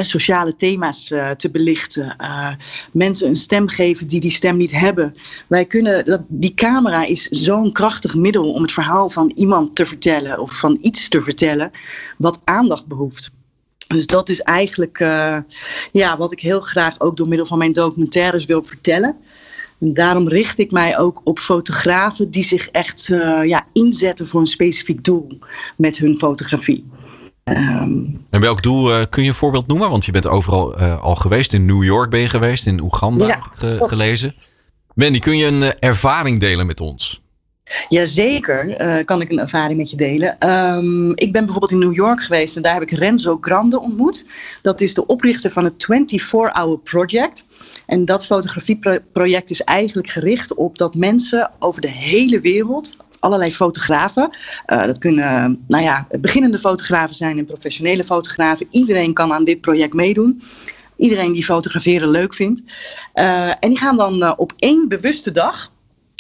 sociale thema's te belichten. Mensen een stem geven die die stem niet hebben. Wij kunnen, dat, die camera is zo'n krachtig middel om het verhaal van iemand te vertellen of van iets te vertellen wat aandacht behoeft. Dus dat is eigenlijk ja, wat ik heel graag ook door middel van mijn documentaires wil vertellen. En daarom richt ik mij ook op fotografen die zich echt eh, ja, inzetten voor een specifiek doel met hun fotografie. Ehm, En welk doel eh, kun je een voorbeeld noemen? Want je bent overal eh, al geweest. In New York ben je geweest. In Oeganda Ja, heb ik ge- gelezen. Wendy, kun je een ervaring delen met ons? Jazeker, eh kan ik een ervaring met je delen. Ehm, ik ben bijvoorbeeld in New York geweest en daar heb ik Renzo Grande ontmoet. Dat is de oprichter van het 24-Hour Project. En dat fotografieproject is eigenlijk gericht op dat mensen over de hele wereld, allerlei fotografen, eh, dat kunnen nou ja, beginnende fotografen zijn en professionele fotografen, iedereen kan aan dit project meedoen. Iedereen die fotograferen leuk vindt. Eh, en die gaan dan op één bewuste dag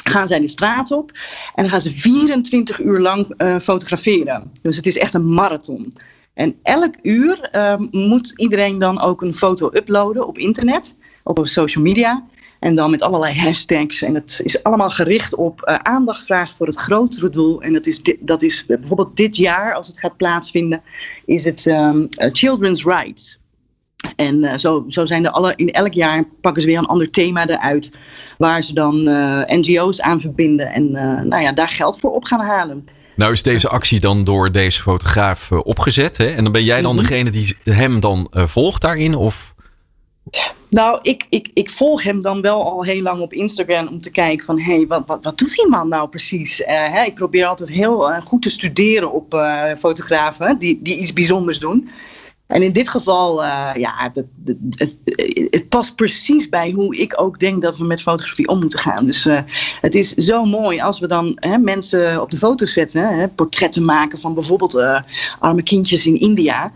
gaan zij de straat op en dan gaan ze 24 uur lang eh, fotograferen. Dus het is echt een marathon. En elk uur eh, moet iedereen dan ook een foto uploaden op internet, op social media. En dan met allerlei hashtags. En het is allemaal gericht op eh, aandacht vragen voor het grotere doel. En dat is, dat is eh, bijvoorbeeld dit jaar, als het gaat plaatsvinden, is het ehm, eh, Children's Rights. En eh, zo, zo zijn er alle, in elk jaar pakken ze weer een ander thema eruit. Waar ze dan eh, NGO's aan verbinden. En eh, nou ja, daar geld voor op gaan halen. Nou is deze actie dan door deze fotograaf opgezet. Hè? En dan ben jij dan Mhm. degene die hem dan volgt daarin? Of Nou, ik, ik, ik volg hem dan wel al heel lang op Instagram om te kijken van... hé, hey, wat, wat, wat doet die man nou precies? Hè, ik probeer altijd heel goed te studeren op eh, fotografen die, die iets bijzonders doen. En in dit geval, eh, ja, het, het, past precies bij hoe ik ook denk dat we met fotografie om moeten gaan. Dus eh, het is zo mooi als we dan hè, mensen op de foto zetten, hè, portretten maken van bijvoorbeeld eh, arme kindjes in India.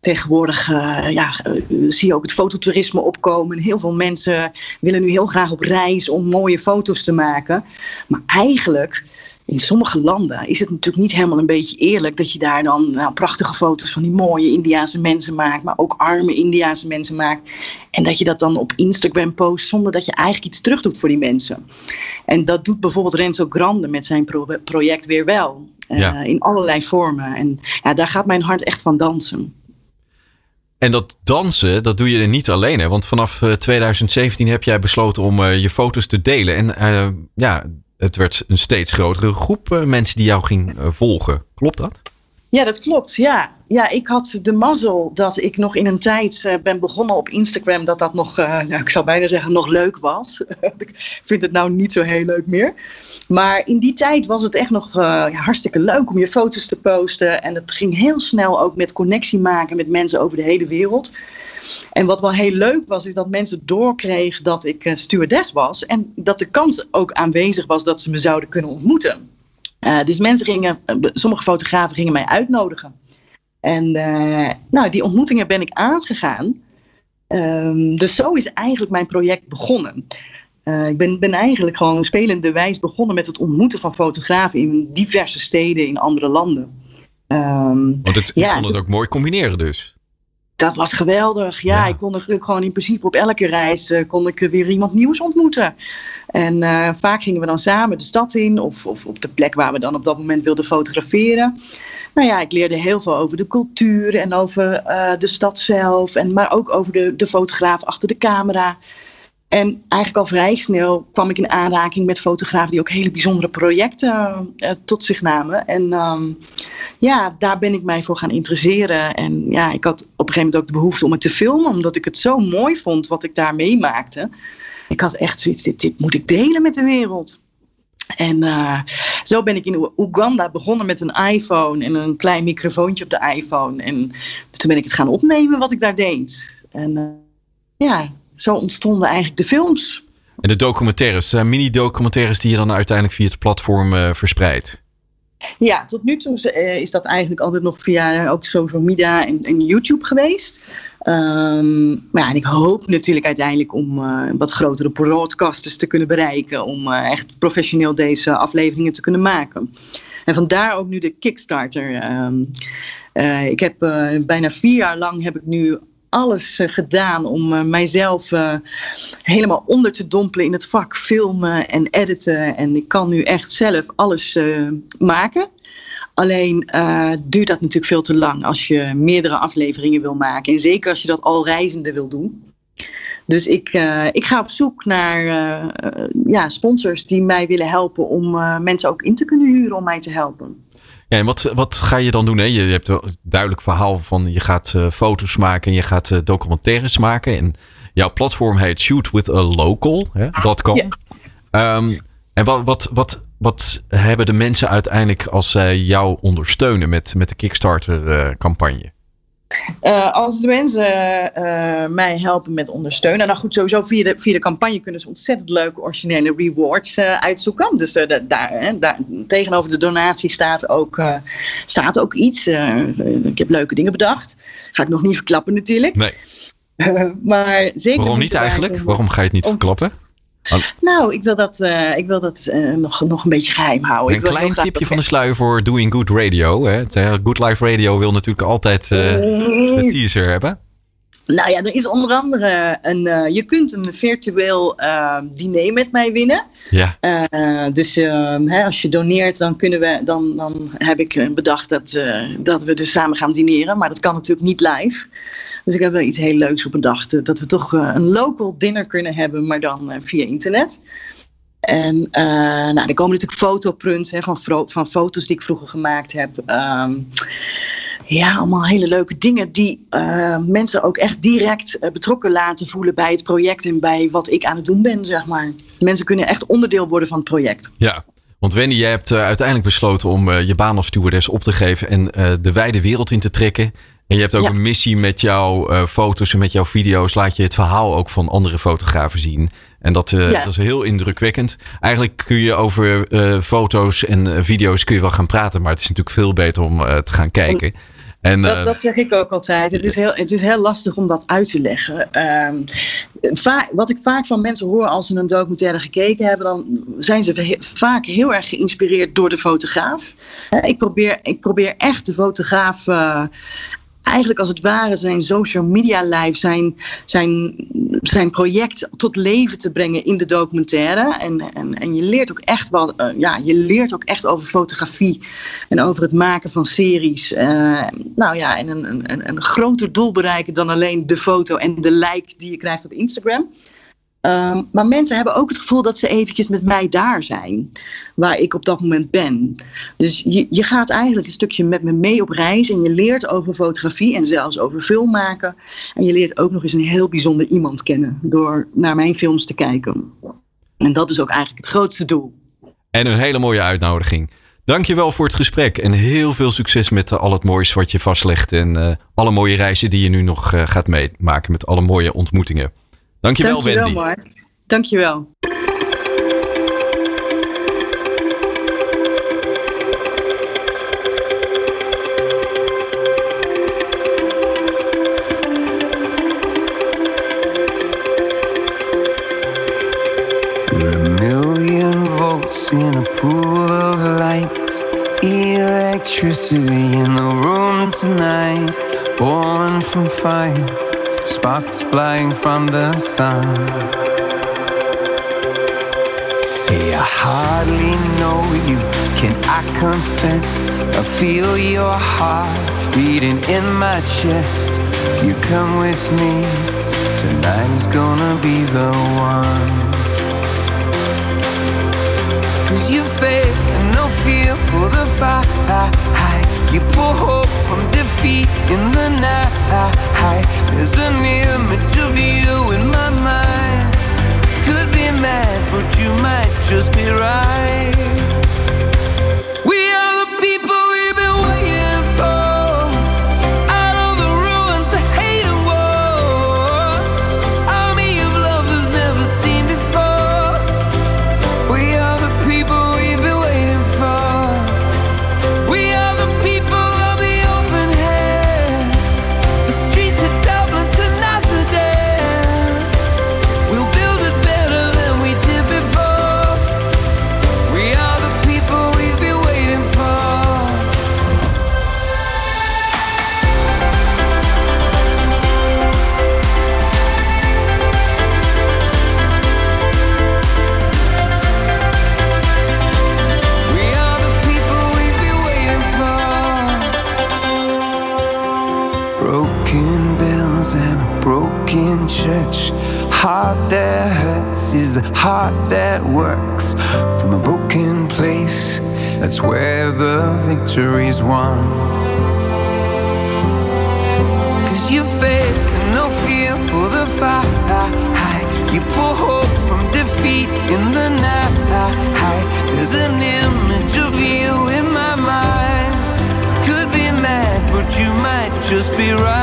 Tegenwoordig eh, ja, eh, zie je ook het fototourisme opkomen. Heel veel mensen willen nu heel graag op reis om mooie foto's te maken. Maar eigenlijk, in sommige landen is het natuurlijk niet helemaal een beetje eerlijk dat je daar dan nou, prachtige foto's van die mooie Indiaanse mensen maakt, maar ook arme Indiaanse mensen maakt. En dat je dat dan op Instagram post zonder dat je eigenlijk iets terug doet voor die mensen. En dat doet bijvoorbeeld Renzo Grande met zijn pro- project weer wel. Eh. In allerlei vormen. En ja, daar gaat mijn hart echt van dansen. En dat dansen, dat doe je niet alleen. Hè? Want vanaf eh, 2017 heb jij besloten om eh, je foto's te delen. En eh, ja, het werd een steeds grotere groep eh, mensen die jou ging eh, volgen. Klopt dat? Ja, dat klopt. Ja. ja, ik had de mazzel dat ik nog in een tijd eh, ben begonnen op Instagram. Dat dat nog, eh, nou, ik zou bijna zeggen, nog leuk was. ik vind het nou niet zo heel leuk meer. Maar in die tijd was het echt nog eh, hartstikke leuk om je foto's te posten. En het ging heel snel ook met connectie maken met mensen over de hele wereld. En wat wel heel leuk was, is dat mensen doorkregen dat ik stewardess was. En dat de kans ook aanwezig was dat ze me zouden kunnen ontmoeten. Uh, dus mensen gingen, sommige fotografen gingen mij uitnodigen. En uh, nou, die ontmoetingen ben ik aangegaan. Um, dus zo is eigenlijk mijn project begonnen. ik ben, ben eigenlijk gewoon spelende wijs begonnen met het ontmoeten van fotografen in diverse steden in andere landen. Um, Want het, je ja, kon het ook mooi combineren dus. Dat was geweldig. Ja, ja, ik kon natuurlijk gewoon in principe op elke reis uh, kon ik weer iemand nieuws ontmoeten. En uh, vaak gingen we dan samen de stad in of, of op de plek waar we dan op dat moment wilden fotograferen. Nou ja, ik leerde heel veel over de cultuur en over uh, de stad zelf. En, maar ook over de, de fotograaf achter de camera. En eigenlijk al vrij snel kwam ik in aanraking met fotografen die ook hele bijzondere projecten uh, tot zich namen. En um, ja, daar ben ik mij voor gaan interesseren. En ja, ik had op een gegeven moment ook de behoefte om het te filmen, omdat ik het zo mooi vond wat ik daar meemaakte. Ik had echt zoiets, dit, dit moet ik delen met de wereld. En uh, zo ben ik in Oeganda begonnen met een iPhone en een klein microfoontje op de iPhone. En toen ben ik het gaan opnemen wat ik daar deed. En uh, ja, zo ontstonden eigenlijk de films. En de documentaires, uh, mini-documentaires die je dan uiteindelijk via het platform uh, verspreidt? Ja, tot nu toe uh, is dat eigenlijk altijd nog via ook social media en, en YouTube geweest. Um, maar ja, en ik hoop natuurlijk uiteindelijk om uh, wat grotere broadcasters te kunnen bereiken. Om uh, echt professioneel deze afleveringen te kunnen maken. En vandaar ook nu de Kickstarter. Um, ik heb bijna vier jaar lang heb ik nu alles uh, gedaan om uh, mijzelf uh, helemaal onder te dompelen in het vak filmen en editen. En ik kan nu echt zelf alles maken. Alleen duurt dat natuurlijk veel te lang als je meerdere afleveringen wil maken. En zeker als je dat al reizende wil doen. Dus ik, ik ga op zoek naar ja, sponsors die mij willen helpen om mensen ook in te kunnen huren om mij te helpen. Ja, en wat, wat ga je dan doen? Hè? Je, hebt een duidelijk verhaal van je gaat uh, foto's maken en je gaat uh, documentaires maken. En jouw platform heet shootwithalocal.com. Ja. Um, en wat, wat, wat, wat hebben de mensen uiteindelijk als zij jou ondersteunen met, met de Kickstarter uh? Uh, als de mensen uh, mij helpen met ondersteunen. Nou goed, sowieso via de, via de campagne kunnen ze ontzettend leuke originele rewards uh, uitzoeken. Dus daar, daar, tegenover de donatie staat ook, staat ook iets. ik heb leuke dingen bedacht. Ga ik nog niet verklappen natuurlijk. Nee. maar zeker Waarom niet eigenlijk? Waarom ga je het niet om, verklappen? Nou, ik wil dat, uh, ik wil dat uh, nog, nog een beetje geheim houden. Een klein tipje van de sluier voor Doing Good Radio. Hè? Good Life Radio wil natuurlijk altijd de teaser hebben. Nou ja, er is onder andere een. Uh, je kunt een virtueel uh, diner met mij winnen. Ja. Uh, dus hè, als je doneert, dan kunnen we. Dan, dan heb ik bedacht dat, dat we dus samen gaan dineren. Maar dat kan natuurlijk niet live. Dus ik heb wel iets heel leuks op bedacht. dat we toch een local dinner kunnen hebben, maar dan via internet. En nou, er komen natuurlijk fotoprints hè, van, van foto's die ik vroeger gemaakt heb. Um, ja, allemaal hele leuke dingen die uh, mensen ook echt direct uh, betrokken laten voelen bij het project en bij wat ik aan het doen ben, zeg maar. Mensen kunnen echt onderdeel worden van het project. Ja, want Wendy, jij hebt uh, uiteindelijk besloten om je baan als stewardess op te geven en de wijde wereld in te trekken. En je hebt ook ja. een missie met jouw foto's en met jouw video's. Laat je het verhaal ook van andere fotografen zien. En dat, ja. dat is heel indrukwekkend. Eigenlijk kun je over foto's en video's kun je wel gaan praten. Maar het is natuurlijk veel beter om te gaan kijken. En, dat, dat, zeg ik ook altijd. Het is heel, het is heel lastig om dat uit te leggen. Vaak, wat ik vaak van mensen hoor als ze een documentaire gekeken hebben, dan zijn ze he vaak heel erg geïnspireerd door de fotograaf. Ik probeer, ik probeer echt de fotograaf uh, eigenlijk als het ware zijn social media live, zijn, zijn, zijn project tot leven te brengen in de documentaire. En, en, en je leert ook echt wel, uh, ja, je leert ook echt over fotografie en over het maken van series. Uh, nou ja, en een, een, een groter doel bereiken dan alleen de foto en de like die je krijgt op Instagram. Ehm, maar mensen hebben ook het gevoel dat ze eventjes met mij daar zijn, waar ik op dat moment ben. Dus je, je gaat eigenlijk een stukje met me mee op reis en je leert over fotografie en zelfs over film maken. En je leert ook nog eens een heel bijzonder iemand kennen door naar mijn films te kijken. En dat is ook eigenlijk het grootste doel. En een hele mooie uitnodiging. Dankjewel voor het gesprek en heel veel succes met eh, al het moois wat je vastlegt. En eh, alle mooie reizen die je nu nog eh, gaat meemaken met alle mooie ontmoetingen. Dankjewel, Dankjewel, Wendy. Mark. Dankjewel. We're a million volts in a pool of light. Electricity in the room tonight. Born from fire, sparks flying from the sun. Hey, I hardly know you, can I confess? I feel your heart beating in my chest. If you come with me, tonight is gonna be the one. Cause you faith and no fear for the fight. You pull hope from defeat in the night. There's an image of you in my mind. Could be mad, but you might just be right. Heart that hurts is a heart that works. From a broken place, that's where the victory's won. Cause you faith and no fear for the fight. You pull hope from defeat in the night. There's an image of you in my mind. Could be mad, but you might just be right.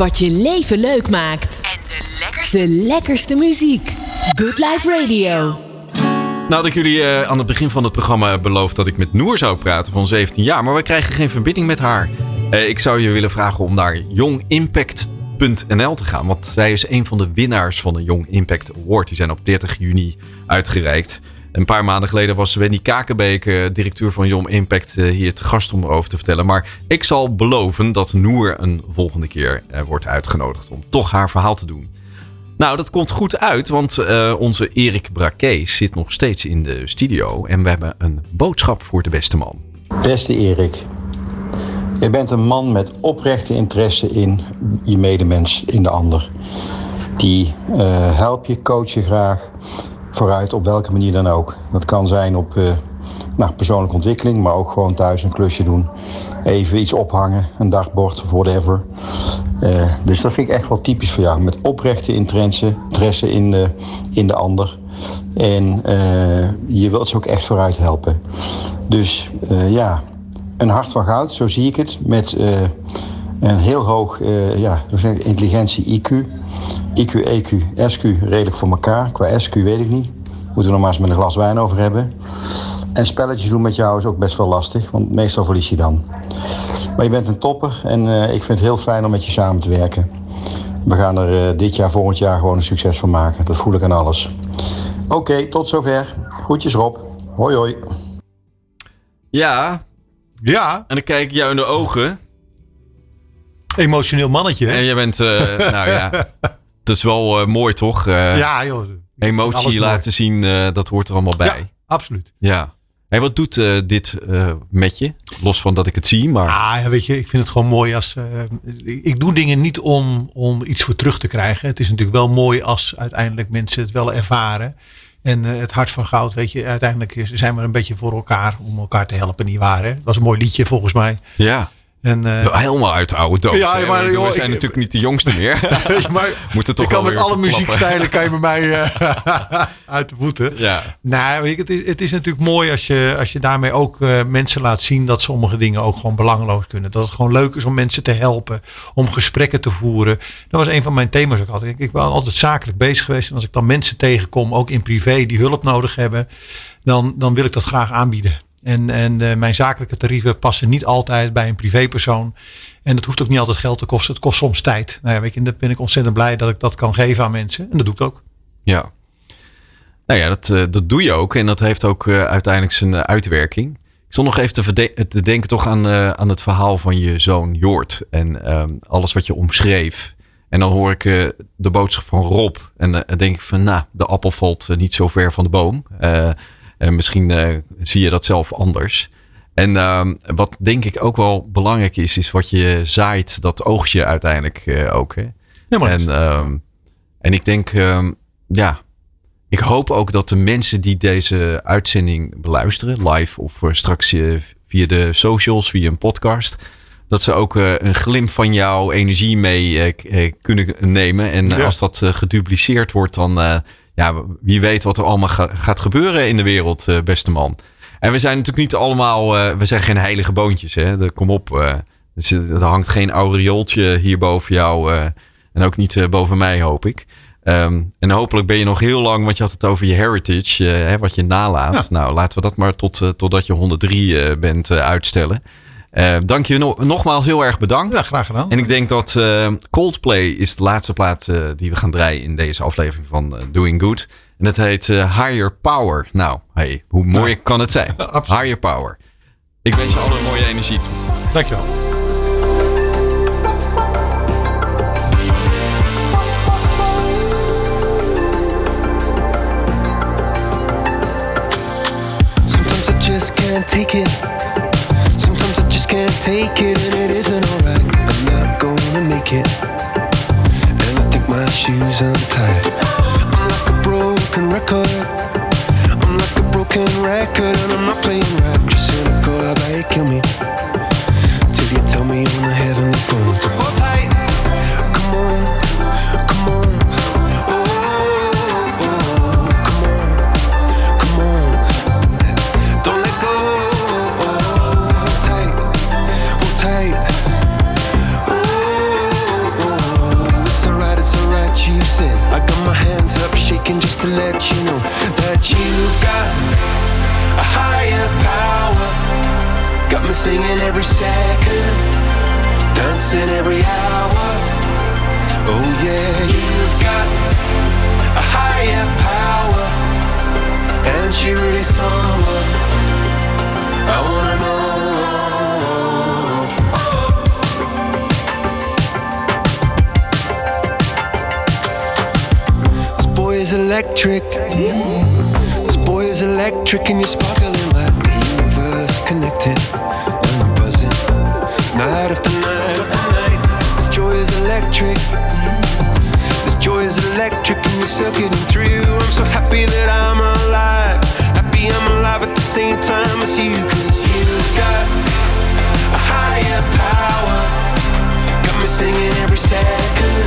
Wat je leven leuk maakt. En de lekkerste, de lekkerste muziek. Good Life Radio. Nou had ik jullie eh, aan het begin van het programma beloofd dat ik met Noor zou praten van 17 jaar. Maar we krijgen geen verbinding met haar. Eh, ik zou je willen vragen om naar youngimpact.nl te gaan. Want zij is een van de winnaars van de Young Impact Award. Die zijn op 30 juni uitgereikt. Een paar maanden geleden was Wendy Kakenbeek, eh, directeur van Young Impact, eh, hier te gast om erover te vertellen. Maar ik zal beloven dat Noor een volgende keer eh, wordt uitgenodigd om toch haar verhaal te doen. Nou, dat komt goed uit, want onze Erik Braquet zit nog steeds in de studio. En we hebben een boodschap voor de beste man. Beste Erik, je bent een man met oprechte interesse in je medemens, in de ander. Die help je, coach je graag vooruit op welke manier dan ook. Dat kan zijn op eh, nou, persoonlijke ontwikkeling, maar ook gewoon thuis een klusje doen. Even iets ophangen, een dagbord of whatever. Eh, dus dat vind ik echt wel typisch voor jou. Met oprechte interesse, interesse in, de, in de ander. En eh, je wilt ze ook echt vooruit helpen. Dus eh, ja, een hart van goud, zo zie ik het. Met eh, een heel hoog eh, ja, hoe zeg ik, intelligentie IQ. IQ, EQ, SQ redelijk voor elkaar. Qua SQ weet ik niet. Moeten we nog maar eens met een glas wijn over hebben. En spelletjes doen met jou is ook best wel lastig, want meestal verlies je dan. Maar je bent een topper en eh, ik vind het heel fijn om met je samen te werken. We gaan er eh, dit jaar, volgend jaar gewoon een succes van maken. Dat voel ik aan alles. Oké, tot zover. Groetjes Rob. Hoi hoi. Ja, Ja, en dan kijk ik jou in de ogen. Emotioneel mannetje. Hè? En jij bent, eh, nou ja, het is wel eh, mooi toch? Eh, ja, joh. Emotie mooi. laten zien, dat hoort er allemaal bij. Ja, absoluut. Ja. Hey, wat doet dit met je? Los van dat ik het zie, maar... Ah, ja, weet je, ik vind het gewoon mooi als. ik doe dingen niet om, om iets voor terug te krijgen. Het is natuurlijk wel mooi als uiteindelijk mensen het wel ervaren. En het hart van goud, weet je, uiteindelijk zijn we een beetje voor elkaar om elkaar te helpen, niet waar? Hè? Het was een mooi liedje volgens mij. Ja. En, eh, Wel Helemaal uit de oude doos. Ja, maar, joh, we zijn ik- natuurlijk niet de jongste meer. maar Moeten toch ik kan met alle muziekstijlen kan je bij mij eh, uit de voeten. Ja. Nou, het, is, het is natuurlijk mooi als je, als je daarmee ook eh, mensen laat zien dat sommige dingen ook gewoon belangeloos kunnen. Dat het gewoon leuk is om mensen te helpen, om gesprekken te voeren. Dat was een van mijn thema's ook altijd. Ik, ik ben altijd zakelijk bezig geweest. En als ik dan mensen tegenkom, ook in privé, die hulp nodig hebben, dan, dan wil ik dat graag aanbieden. En, en eh, mijn zakelijke tarieven passen niet altijd bij een privépersoon. En dat hoeft ook niet altijd geld te kosten. Het kost soms tijd. Nou ja, weet je, en dat ben ik ontzettend blij dat ik dat kan geven aan mensen. En dat doe ik ook. Ja. Nou ja, dat, eh, dat doe je ook. En dat heeft ook eh, uiteindelijk zijn uitwerking. Ik stond nog even te, denken toch aan, aan het verhaal van je zoon Joort. En ehm, alles wat je omschreef. En dan hoor ik de boodschap van Rob. En dan denk ik van, nou, de appel valt niet zo ver van de boom. En misschien eh, zie je dat zelf anders. En ehm, wat denk ik ook wel belangrijk is, is wat je zaait, dat oogst je uiteindelijk eh, ook. Hè? Ja, maar En, ehm, en ik denk, ehm, ja, ik hoop ook dat de mensen die deze uitzending beluisteren, live of eh, straks via de socials, via een podcast, dat ze ook een glimp van jouw energie mee kunnen nemen. En Ja. als dat gedupliceerd wordt, dan ja, wie weet wat er allemaal ga- gaat gebeuren in de wereld, eh, beste man. En we zijn natuurlijk niet allemaal, eh, we zijn geen heilige boontjes. Hè? De- Kom op, eh, er zit- er hangt geen aureooltje hier boven jou. eh, en ook niet eh, boven mij, hoop ik. Ehm, en hopelijk ben je nog heel lang, want je had het over je heritage, eh, hè, wat je nalaat. Nou, laten we dat maar tot, eh, totdat je 103 eh, bent eh, uitstellen. Eh, dank je no- nogmaals heel erg bedankt. Ja, graag gedaan. En ik denk dat eh, Coldplay is de laatste plaat eh, die we gaan draaien in deze aflevering van Doing Good. En dat heet Higher Power. Nou, hey, hoe mooi kan het zijn? absoluut. Higher Power. Ik wens je alle mooie energie toe. Dankjewel. Sometimes I just can't take it. I just can't take it, and it isn't alright. I'm not gonna make it. And I think my shoes untied. I'm like a broken record. I'm like a broken record, and I'm not playing right. Just cynical, you kill me? Me singing every second, dancing every hour. Oh yeah, you've got a higher power, and she really someone I wanna know. This boy is electric. This boy is electric, and you're sparkling like the universe connected. Electric. This joy is electric, and you're circuiting through. I'm so happy that I'm alive. Happy I'm alive at the same time as you. Cause you've got a higher power. Got me singing every second,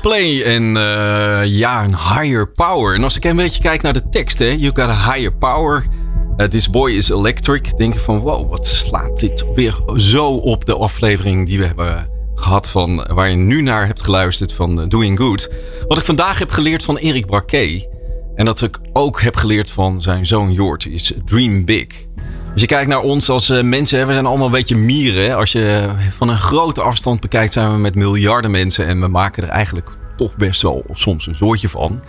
Coldplay en eh, ja, een higher power. En als ik een beetje kijk naar de tekst, hè, you got a higher power. This boy is electric. Denk ik van, wow, wat slaat dit weer zo op de aflevering die we hebben gehad van waar je nu naar hebt geluisterd van eh, Doing Good. Wat ik vandaag heb geleerd van Erik Braquet en dat ik ook heb geleerd van zijn zoon Jort is Dream Big. Als je kijkt naar ons als eh, mensen, we zijn allemaal een beetje mieren. Als je van een grote afstand bekijkt, zijn we met miljarden mensen. En we maken er eigenlijk toch best wel soms een zoortje van.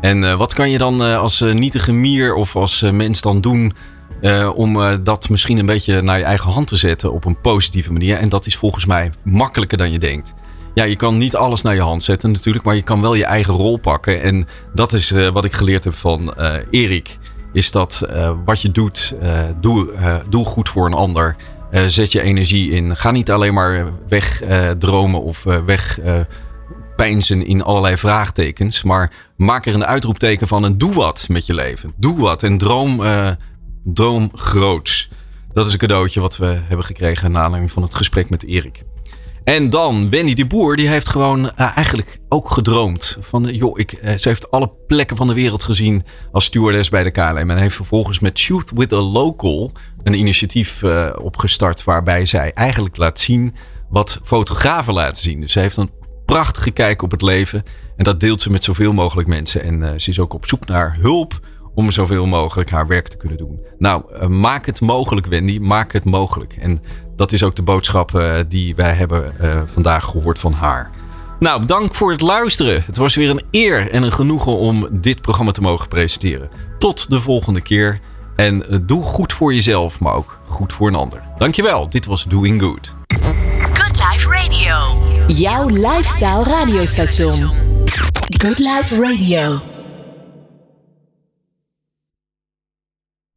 En eh, wat kan je dan eh, als eh, nietige mier of als eh, mens dan doen eh, om eh, dat misschien een beetje naar je eigen hand te zetten op een positieve manier? En dat is volgens mij makkelijker dan je denkt. Ja, je kan niet alles naar je hand zetten natuurlijk, maar je kan wel je eigen rol pakken. En dat is eh, wat ik geleerd heb van eh, Erik. Is dat eh, wat je doet, eh, doe, eh, doe goed voor een ander. Zet je energie in. Ga niet alleen maar weg eh, dromen of weg peinzen in allerlei vraagtekens. Maar maak er een uitroepteken van en doe wat met je leven. Doe wat en droom, droom groots. Dat is een cadeautje wat we hebben gekregen na aanleiding van het gesprek met Erik. En dan Wendy de Boer, die heeft gewoon eh, eigenlijk ook gedroomd. Van, eh, joh, ik, eh, ze heeft alle plekken van de wereld gezien als stewardess bij de KLM. En heeft vervolgens met Shoot with a Local een initiatief opgestart. Waarbij zij eigenlijk laat zien wat fotografen laten zien. Dus ze heeft een prachtige kijk op het leven. En dat deelt ze met zoveel mogelijk mensen. En ze is ook op zoek naar hulp om zoveel mogelijk haar werk te kunnen doen. Nou, maak het mogelijk, Wendy. Maak het mogelijk. En dat is ook de boodschap eh, die wij hebben eh, vandaag gehoord van haar. Nou, dank voor het luisteren. Het was weer een eer en een genoegen om dit programma te mogen presenteren. Tot de volgende keer. En eh, doe goed voor jezelf, maar ook goed voor een ander. Dankjewel. Dit was Doing Good. Good Life Radio. Jouw lifestyle radiostation. Good Life Radio.